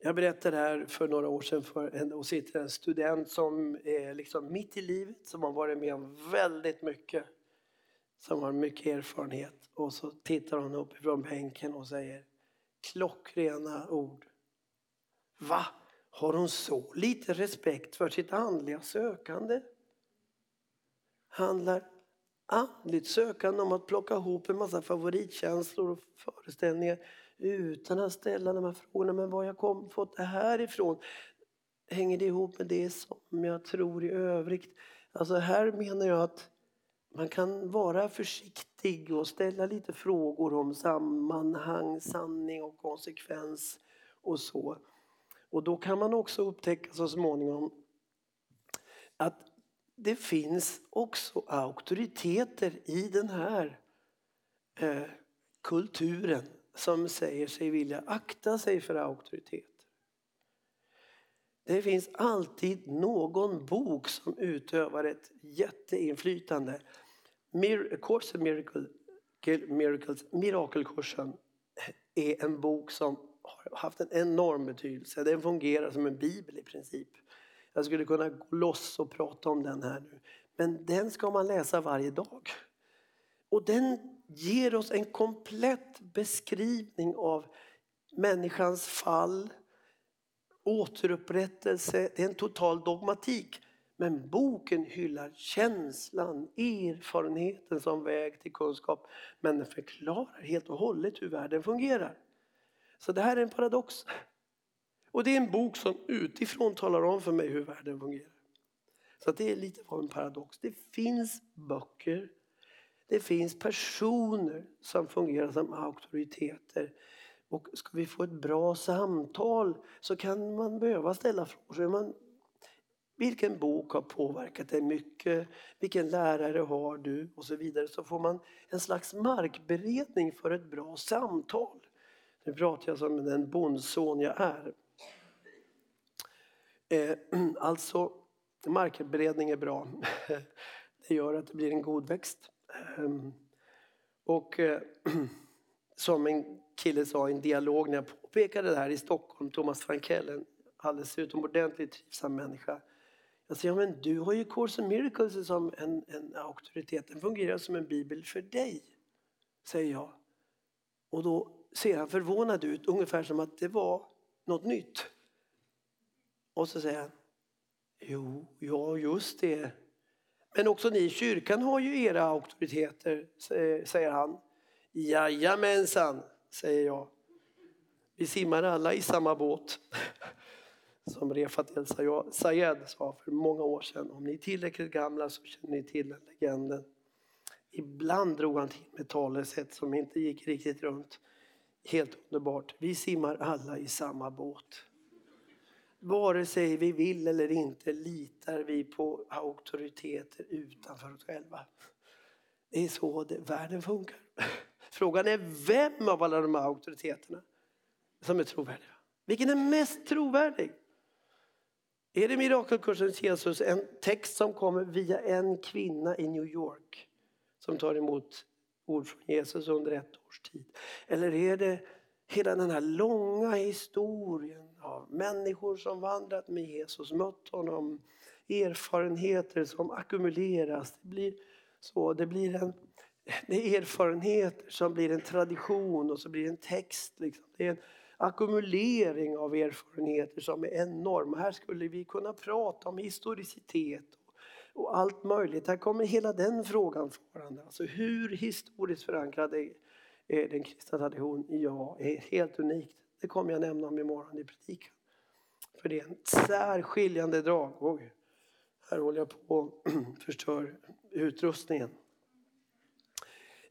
Jag berättade här för några år sedan för en, och sitter en student som är liksom mitt i livet, som har varit med om väldigt mycket, som har mycket erfarenhet. Och så tittar hon upp ifrån bänken och säger klockrena ord. Va? Har hon så lite respekt för sitt andliga sökande? Handlar andligt sökande om att plocka ihop en massa favoritkänslor och föreställningar utan att ställa de här frågorna. Men var jag kom, fått det här ifrån? Hänger det ihop med det som jag tror i övrigt? Alltså här menar jag att man kan vara försiktig och ställa lite frågor om sammanhang, sanning och konsekvens och så. Och då kan man också upptäcka så småningom att det finns också auktoriteter i den här eh, kulturen som säger sig vilja akta sig för auktoritet. Det finns alltid någon bok som utövar ett jätteinflytande. Mir Course of Miracle, Miracles, Mirakelkursen är en bok som har haft en enorm betydelse. Den fungerar som en bibel i princip. Jag skulle kunna gå loss och prata om den här nu. Men den ska man läsa varje dag. Och den ger oss en komplett beskrivning av människans fall, återupprättelse. Det är en total dogmatik. Men boken hyllar känslan, erfarenheten som väg till kunskap. Men den förklarar helt och hållet hur världen fungerar. Så det här är en paradox. Och det är en bok som utifrån talar om för mig hur världen fungerar. Så det är lite av en paradox. Det finns böcker, det finns personer som fungerar som auktoriteter. Och ska vi få ett bra samtal så kan man behöva ställa frågor. Man, vilken bok har påverkat dig mycket? Vilken lärare har du? Och så vidare. Så får man en slags markberedning för ett bra samtal. Nu pratar jag som den bondson jag är. Eh, alltså, markberedning är bra. Det gör att det blir en god växt. Ehm, och eh, som en kille sa i en dialog när jag påpekade det här i Stockholm, Thomas Frankell, en alldeles utomordentligt trivsam människa. Jag säger, ja, men du har ju Course of Miracles som en, en auktoritet, den fungerar som en bibel för dig, säger jag. Och då ser han förvånad ut, ungefär som att det var något nytt. Och så säger han, jo, ja just det. Men också ni i kyrkan har ju era auktoriteter, eh, säger han. Jajamensan, säger jag. Vi simmar alla i samma båt. Som Refat El Sayed sa för många år sedan. Om ni är tillräckligt gamla så känner ni till den legenden. Ibland drog han till med talesätt som inte gick riktigt runt. Helt underbart. Vi simmar alla i samma båt. Vare sig vi vill eller inte litar vi på auktoriteter utanför oss själva. Det är så det, världen funkar. Frågan är vem av alla de här auktoriteterna som är trovärdiga. Vilken är mest trovärdig? Är det mirakelkursens Jesus en text som kommer via en kvinna i New York som tar emot ord från Jesus under ett års tid? Eller är det hela den här långa historien av människor som vandrat med Jesus, mött honom, erfarenheter som ackumuleras. Det blir, så, det blir en, det är erfarenheter som blir en tradition och så blir det en text. Liksom. Det är en ackumulering av erfarenheter som är enorm. Här skulle vi kunna prata om historicitet och allt möjligt. Här kommer hela den frågan farande. Alltså hur historiskt förankrad är är den kristna traditionen? Ja, är helt unikt. Det kommer jag nämna om imorgon i predikan. För det är en särskiljande drag. Oj, här håller jag på och förstör utrustningen.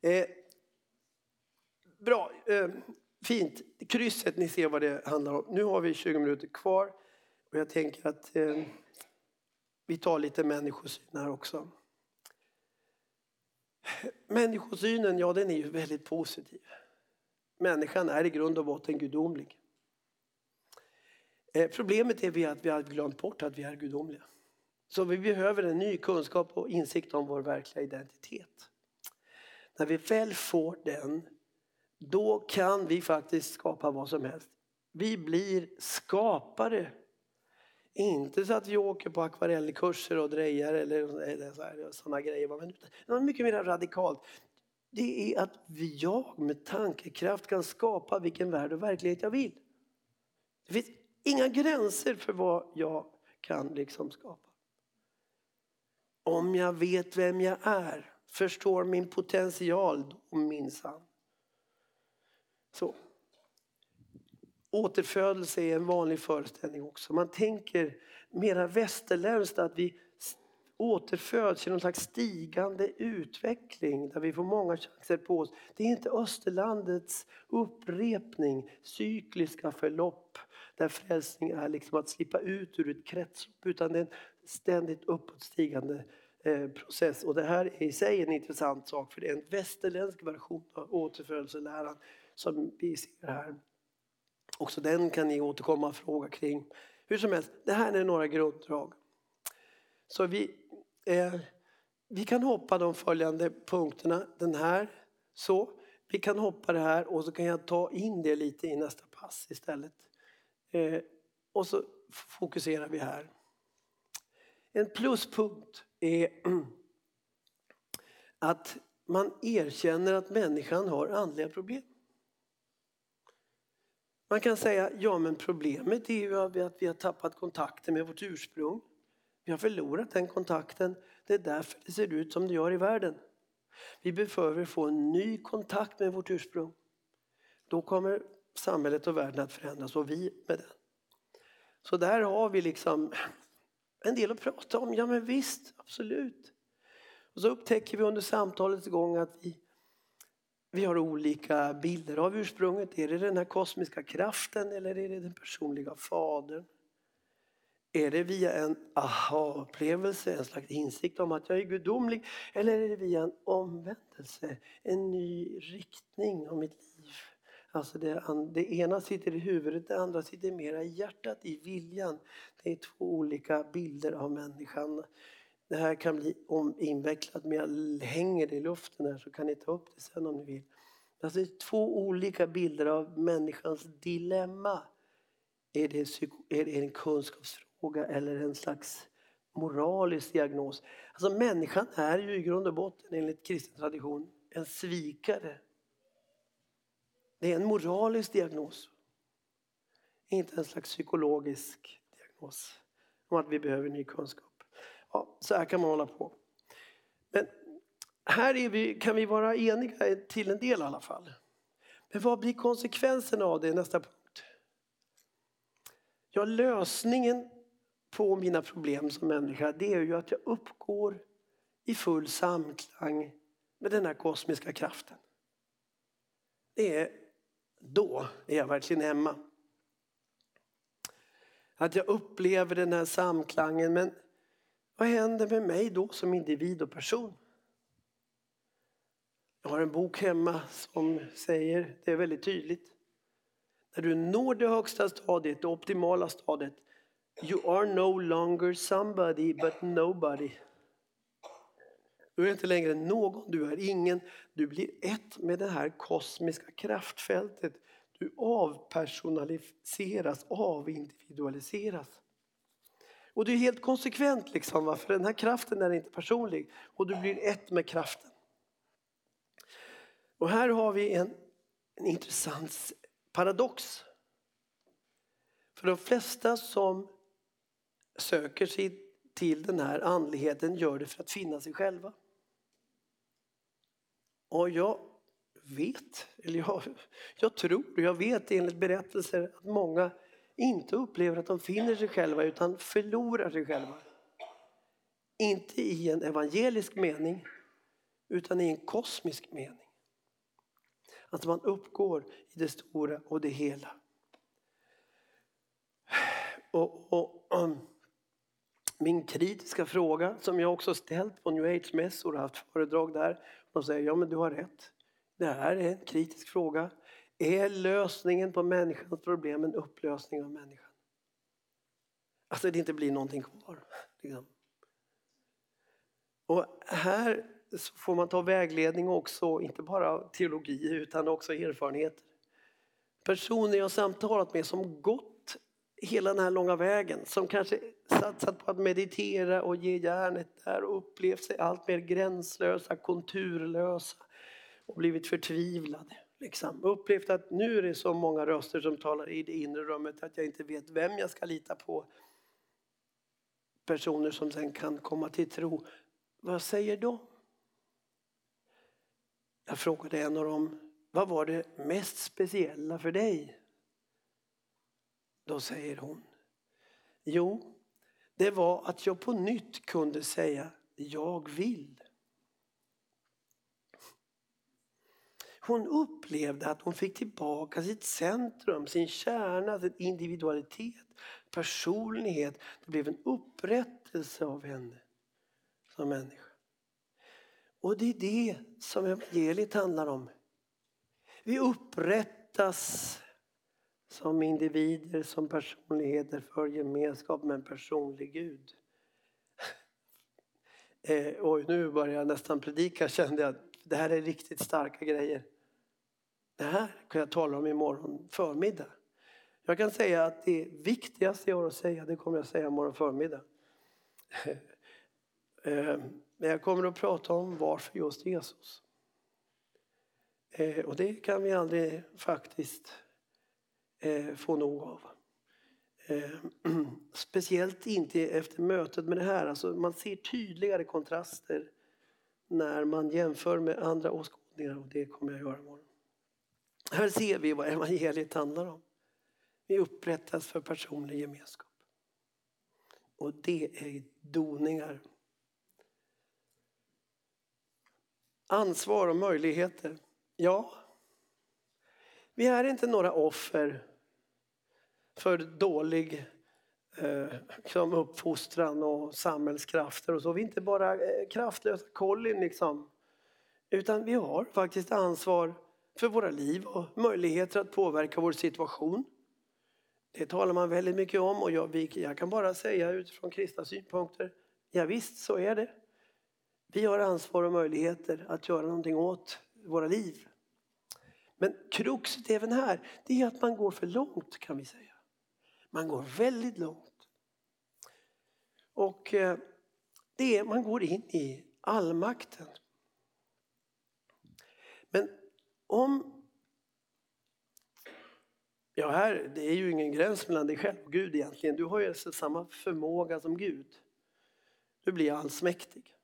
Eh, bra, eh, fint. Krysset, ni ser vad det handlar om. Nu har vi 20 minuter kvar och jag tänker att eh, vi tar lite människosyn här också. Människosynen, ja den är ju väldigt positiv. Människan är i grund och botten gudomlig. Eh, problemet är att vi har glömt bort att vi är gudomliga. Så vi behöver en ny kunskap och insikt om vår verkliga identitet. när vi väl får den, då kan vi faktiskt skapa vad som helst. Vi blir skapare. Inte så att vi åker på akvarellkurser och drejar eller sådana grejer. Men det är mycket mer radikalt. Det är att jag med tankekraft kan skapa vilken värld och verklighet jag vill. Det finns inga gränser för vad jag kan liksom skapa. Om jag vet vem jag är, förstår min potential, då minsann. Så. Återfödelse är en vanlig föreställning också. Man tänker mera västerländskt att vi återföds i någon slags stigande utveckling där vi får många chanser på oss. Det är inte Österlandets upprepning, cykliska förlopp där frälsning är liksom att slippa ut ur ett kretslopp utan det är en ständigt uppåtstigande eh, process. Och det här är i sig en intressant sak för det är en västerländsk version av återfödelseläran som vi ser här. Också den kan ni återkomma och fråga kring. Hur som helst, det här är några grunddrag. Så vi, eh, vi kan hoppa de följande punkterna. Den här, så. Vi kan hoppa det här och så kan jag ta in det lite i nästa pass istället. Eh, och så fokuserar vi här. En pluspunkt är att man erkänner att människan har andliga problem. Man kan säga, ja men problemet är ju att vi har tappat kontakten med vårt ursprung. Vi har förlorat den kontakten. Det är därför det ser ut som det gör i världen. Vi behöver få en ny kontakt med vårt ursprung. Då kommer samhället och världen att förändras och vi med den. Så där har vi liksom en del att prata om. Ja men visst, absolut. Och så upptäcker vi under samtalets gång att vi vi har olika bilder av ursprunget. Är det den här kosmiska kraften eller är det den personliga fadern? Är det via en aha-upplevelse, en slags insikt om att jag är gudomlig? Eller är det via en omvändelse, en ny riktning av mitt liv? Alltså det, det ena sitter i huvudet, det andra sitter mera i hjärtat, i viljan. Det är två olika bilder av människan. Det här kan bli invecklat men jag hänger det i luften här så kan ni ta upp det sen om ni vill. Alltså det är två olika bilder av människans dilemma. Är det, är det en kunskapsfråga eller en slags moralisk diagnos? Alltså människan är ju i grund och botten enligt kristen tradition en svikare. Det är en moralisk diagnos. Inte en slags psykologisk diagnos om att vi behöver ny kunskap. Ja, så här kan man hålla på. Men här vi, kan vi vara eniga till en del i alla fall. Men vad blir konsekvenserna av det nästa punkt? Ja, lösningen på mina problem som människa det är ju att jag uppgår i full samklang med den här kosmiska kraften. Det är då är jag verkligen hemma. Att jag upplever den här samklangen men vad händer med mig då som individ och person? Jag har en bok hemma som säger det är väldigt tydligt. När du når det högsta stadiet, det optimala stadiet. You are no longer somebody but nobody. Du är inte längre någon, du är ingen. Du blir ett med det här kosmiska kraftfältet. Du avpersonaliseras, avindividualiseras. Och det är helt konsekvent liksom, för den här kraften är inte personlig och du blir ett med kraften. Och här har vi en, en intressant paradox. För de flesta som söker sig till den här andligheten gör det för att finna sig själva. Och jag vet, eller jag, jag tror, jag vet enligt berättelser att många inte upplever att de finner sig själva utan förlorar sig själva. Inte i en evangelisk mening utan i en kosmisk mening. Att man uppgår i det stora och det hela. Och, och um, min kritiska fråga som jag också ställt på New Age-mässor och haft föredrag där. De säger ja men du har rätt. Det här är en kritisk fråga. Är lösningen på människans problem en upplösning av människan? Alltså det inte blir någonting kvar. Liksom. Och här så får man ta vägledning också, inte bara teologi utan också erfarenheter. Personer jag samtalat med som gått hela den här långa vägen, som kanske satsat på att meditera och ge järnet där och upplevt sig allt mer gränslösa, konturlösa och blivit förtvivlade. Liksom. Upplevt att nu är det så många röster som talar i det inre rummet att jag inte vet vem jag ska lita på. Personer som sen kan komma till tro. Vad säger de? Jag frågade en av dem, vad var det mest speciella för dig? Då säger hon, jo, det var att jag på nytt kunde säga, jag vill. Hon upplevde att hon fick tillbaka sitt centrum, sin kärna, sin individualitet, personlighet. Det blev en upprättelse av henne som människa. Och det är det som evangeliet handlar om. Vi upprättas som individer, som personligheter för gemenskap med en personlig Gud. Eh, oj, nu börjar jag nästan predika kände jag det här är riktigt starka grejer. Det här kan jag tala om imorgon förmiddag. Jag kan säga att det viktigaste jag har att säga, det kommer jag säga imorgon förmiddag. Eh, men jag kommer att prata om varför just Jesus. Eh, och det kan vi aldrig faktiskt eh, få nog av. Speciellt inte efter mötet med det här. Alltså man ser tydligare kontraster när man jämför med andra åskådningar och det kommer jag göra imorgon. Här ser vi vad evangeliet handlar om. Vi upprättas för personlig gemenskap. Och det är doningar. Ansvar och möjligheter. Ja, vi är inte några offer för dålig eh, som uppfostran och samhällskrafter och så. Vi är inte bara eh, kraftlösa kollin liksom. Utan vi har faktiskt ansvar för våra liv och möjligheter att påverka vår situation. Det talar man väldigt mycket om och jag, jag kan bara säga utifrån kristna synpunkter, ja, visst så är det. Vi har ansvar och möjligheter att göra någonting åt våra liv. Men kruxet även här, det är att man går för långt kan vi säga. Man går väldigt långt. Och eh, det är, man går in i allmakten. Men om... Ja, här, det är ju ingen gräns mellan dig själv och Gud egentligen. Du har ju alltså samma förmåga som Gud. Du blir allsmäktig.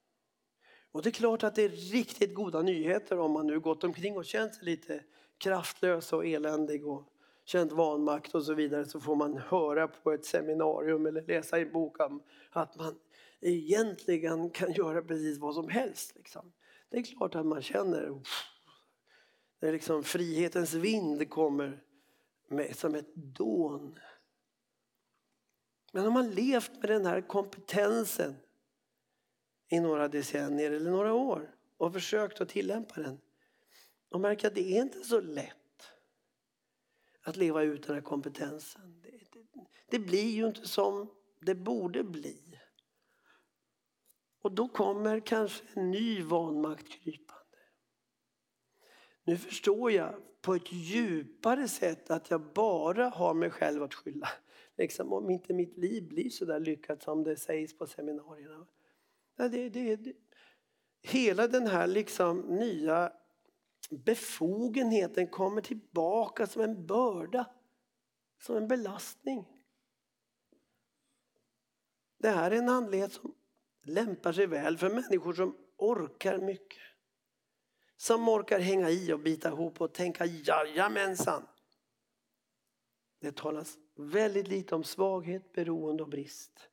Och det är klart att det är riktigt goda nyheter om man nu gått omkring och känt sig lite kraftlös och eländig och känt vanmakt och så vidare så får man höra på ett seminarium eller läsa i en bok om att man egentligen kan göra precis vad som helst. Liksom. Det är klart att man känner när liksom frihetens vind kommer med, som ett dån. Men om man levt med den här kompetensen i några decennier eller några år och försökt att tillämpa den och märker att det är inte så lätt att leva ut den här kompetensen. Det, det, det blir ju inte som det borde bli. Och då kommer kanske en ny vanmakt krypande. Nu förstår jag på ett djupare sätt att jag bara har mig själv att skylla. Liksom, om inte mitt liv blir så där lyckat som det sägs på seminarierna. Ja, det, det, det. Hela den här liksom nya befogenheten kommer tillbaka som en börda, som en belastning. Det här är en andlighet som lämpar sig väl för människor som orkar mycket. Som orkar hänga i och bita ihop och tänka jajamensan. Det talas väldigt lite om svaghet, beroende och brist.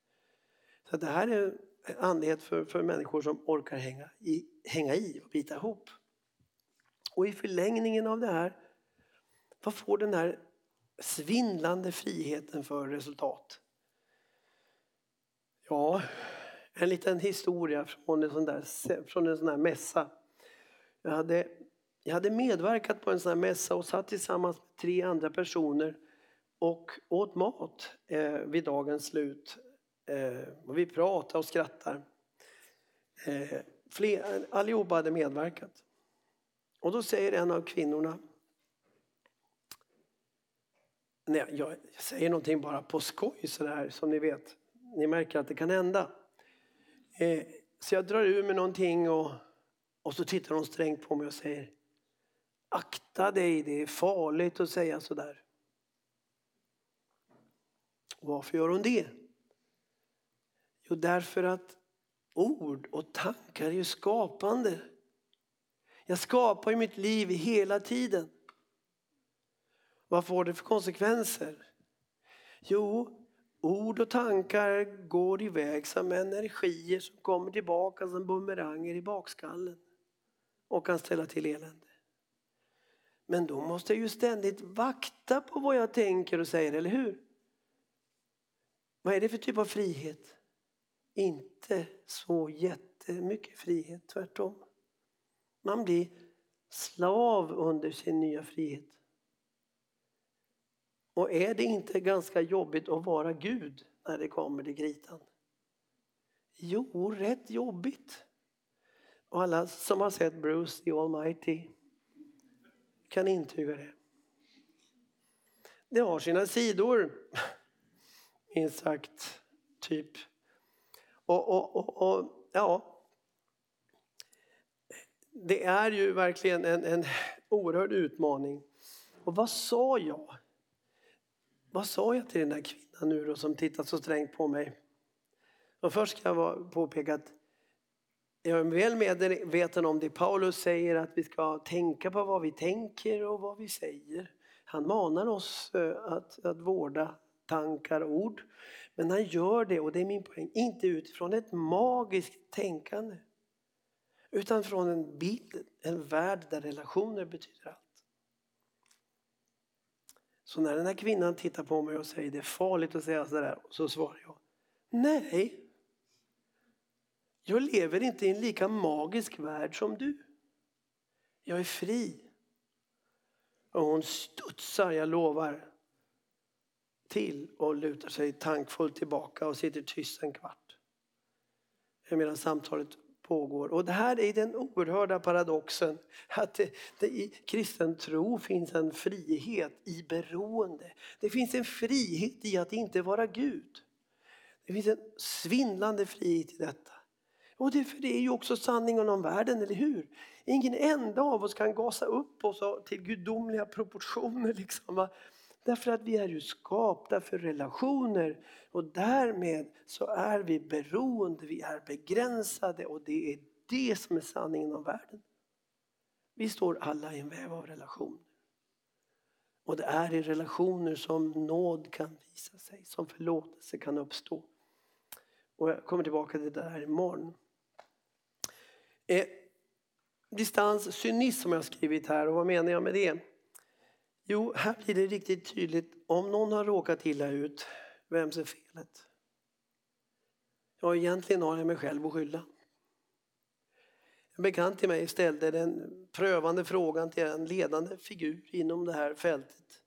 Så det här är en andlighet för, för människor som orkar hänga i, hänga i och bita ihop. Och i förlängningen av det här, vad får den här svindlande friheten för resultat? Ja, en liten historia från en sån där, från en sån där mässa. Jag hade, jag hade medverkat på en sån här mässa och satt tillsammans med tre andra personer och åt mat eh, vid dagens slut. Eh, och vi pratade och skrattade. Eh, fler, allihopa hade medverkat. Och då säger en av kvinnorna Nej, jag säger någonting bara på skoj sådär som ni vet. Ni märker att det kan hända. Eh, så jag drar ur mig någonting och, och så tittar hon strängt på mig och säger Akta dig, det är farligt att säga sådär. Varför gör hon det? Jo, därför att ord och tankar är ju skapande. Jag skapar ju mitt liv hela tiden. Vad får det för konsekvenser? Jo, ord och tankar går iväg som energier som kommer tillbaka som bumeranger i bakskallen och kan ställa till elände. Men då måste jag ju ständigt vakta på vad jag tänker och säger, eller hur? Vad är det för typ av frihet? Inte så jättemycket frihet, tvärtom. Man blir slav under sin nya frihet. Och är det inte ganska jobbigt att vara Gud när det kommer till kritan? Jo, rätt jobbigt. Och alla som har sett Bruce the Almighty kan intyga det. Det har sina sidor, minst sagt. Typ. Och, och, och, och, ja. Det är ju verkligen en, en oerhörd utmaning. Och vad sa jag? Vad sa jag till den där kvinnan nu då som tittat så strängt på mig? Och först ska jag påpeka att jag är väl medveten om det Paulus säger att vi ska tänka på vad vi tänker och vad vi säger. Han manar oss eh, att, att vårda tankar och ord. Men han gör det, och det är min poäng, inte utifrån ett magiskt tänkande. Utan från en bild, en värld där relationer betyder allt. Så när den här kvinnan tittar på mig och säger det är farligt att säga sådär, så svarar jag nej. Jag lever inte i en lika magisk värld som du. Jag är fri. Och hon studsar, jag lovar, till och lutar sig tankfullt tillbaka och sitter tyst en kvart. Medan samtalet pågår. Och det här är den oerhörda paradoxen att det, det, i kristen tro finns en frihet i beroende. Det finns en frihet i att inte vara Gud. Det finns en svindlande frihet i detta. Och det, för det är ju också sanningen om världen, eller hur? Ingen enda av oss kan gasa upp oss till gudomliga proportioner. Liksom, Därför att vi är ju skapta för relationer och därmed så är vi beroende, vi är begränsade och det är det som är sanningen om världen. Vi står alla i en väv av relationer. Och det är i relationer som nåd kan visa sig, som förlåtelse kan uppstå. Och jag kommer tillbaka till det där imorgon. Eh, distans, cynism har jag skrivit här och vad menar jag med det? Jo, här blir det riktigt tydligt. Om någon har råkat illa ut, vems är felet? Ja, egentligen har jag mig själv att skylla. En bekant till mig ställde den prövande frågan till en ledande figur inom det här fältet.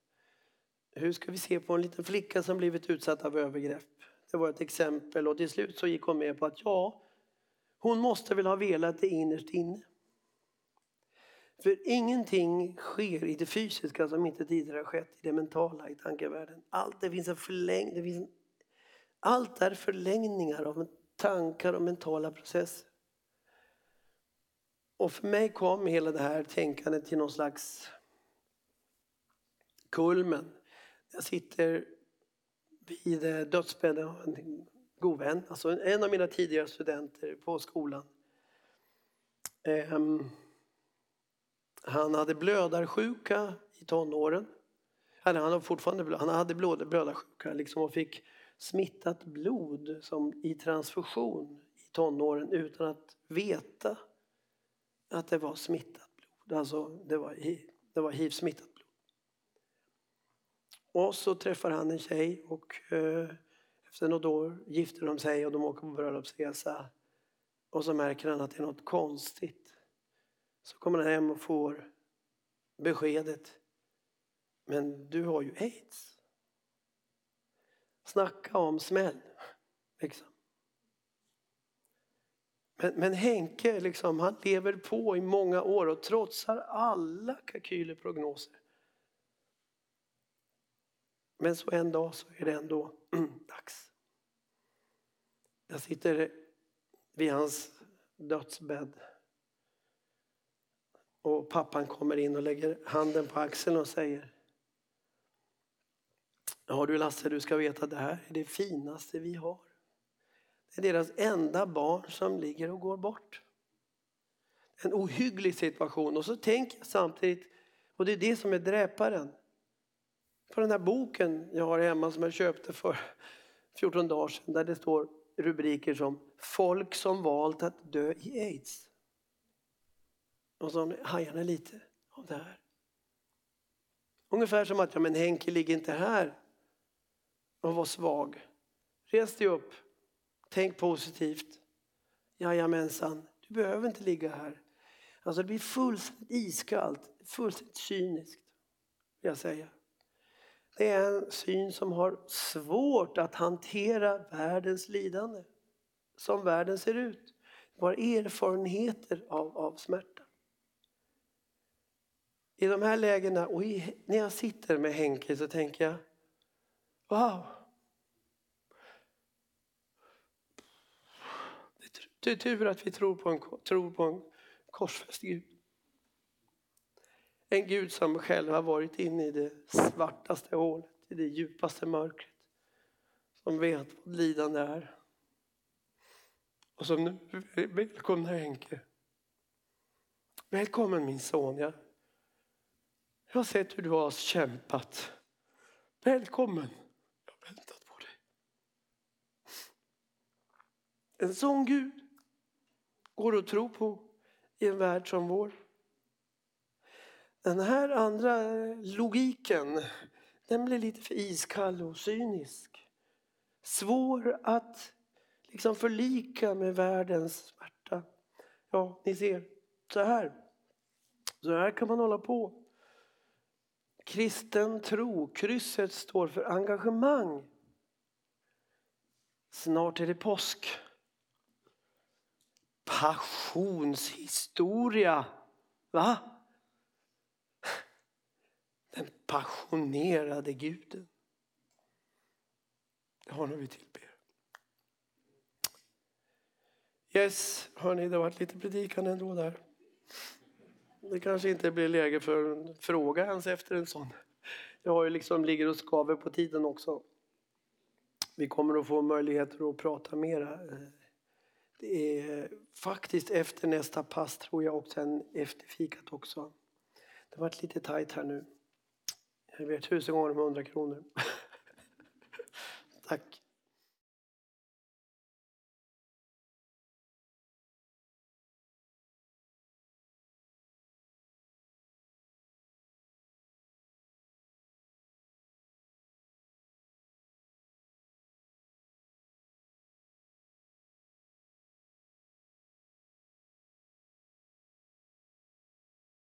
Hur ska vi se på en liten flicka som blivit utsatt av övergrepp? Det var ett exempel och till slut så gick hon med på att ja, hon måste väl ha velat det innerst inne. För ingenting sker i det fysiska som inte tidigare har skett i det mentala, i tankevärlden. Allt, det finns en förläng, det finns en, allt är förlängningar av tankar och mentala processer. Och för mig kom hela det här tänkandet till någon slags kulmen. Jag sitter vid eh, dödsbädden av en god vän, alltså en av mina tidigare studenter på skolan. Ehm, han hade blödarsjuka i tonåren. Han hade fortfarande han hade blödarsjuka liksom och fick smittat blod som i transfusion i tonåren utan att veta att det var smittat blod. Alltså det var, det var hiv-smittat blod. Och så träffar han en tjej och eh, efter något år gifter de sig och de åker på bröllopsresa. Och så märker han att det är något konstigt. Så kommer han hem och får beskedet. Men du har ju aids. Snacka om smäll. Liksom. Men, men Henke liksom, han lever på i många år och trotsar alla kalkyler och prognoser. Men så en dag så är det ändå dags. Jag sitter vid hans dödsbädd. Och pappan kommer in och lägger handen på axeln och säger Ja du Lasse, du ska veta att det här är det finaste vi har. Det är deras enda barn som ligger och går bort. En ohygglig situation. Och så tänker jag samtidigt, och det är det som är dräparen. På den här boken jag har hemma som jag köpte för 14 dagar sedan där det står rubriker som Folk som valt att dö i aids. Och så hajar ni lite av det här. Ungefär som att, ja men Henke ligger inte här och var svag. Res dig upp, tänk positivt. Jajamensan, du behöver inte ligga här. Alltså det blir fullständigt iskallt, fullständigt cyniskt. Vill jag säga. Det är en syn som har svårt att hantera världens lidande. Som världen ser ut. Våra erfarenheter av, av smärta. I de här lägena, och i, när jag sitter med Henke så tänker jag Wow! Det är tur att vi tror på en, tror på en korsfäst Gud. En Gud som själv har varit inne i det svartaste hålet, i det djupaste mörkret. Som vet vad lidande är. Och som nu välkomnar Henke. Välkommen min son. Jag, jag har sett hur du har kämpat. Välkommen. Jag har väntat på dig. En sån Gud går att tro på i en värld som vår. Den här andra logiken, den blir lite för iskall och cynisk. Svår att liksom förlika med världens smärta. Ja, ni ser, så här. Så här kan man hålla på. Kristen tro, krysset står för engagemang. Snart är det påsk. Passionshistoria. Va? Den passionerade guden. Det har vi tillber. Yes, hörni, det har varit lite predikan ändå där. Det kanske inte blir läge för en fråga ens efter en sån. Jag har ju liksom ligger och skaver på tiden också. Vi kommer att få möjligheter att prata mera. Det är faktiskt efter nästa pass tror jag och sen efter fikat också. Det har varit lite tajt här nu. Jag ber tusen gånger om hundra kronor. Tack.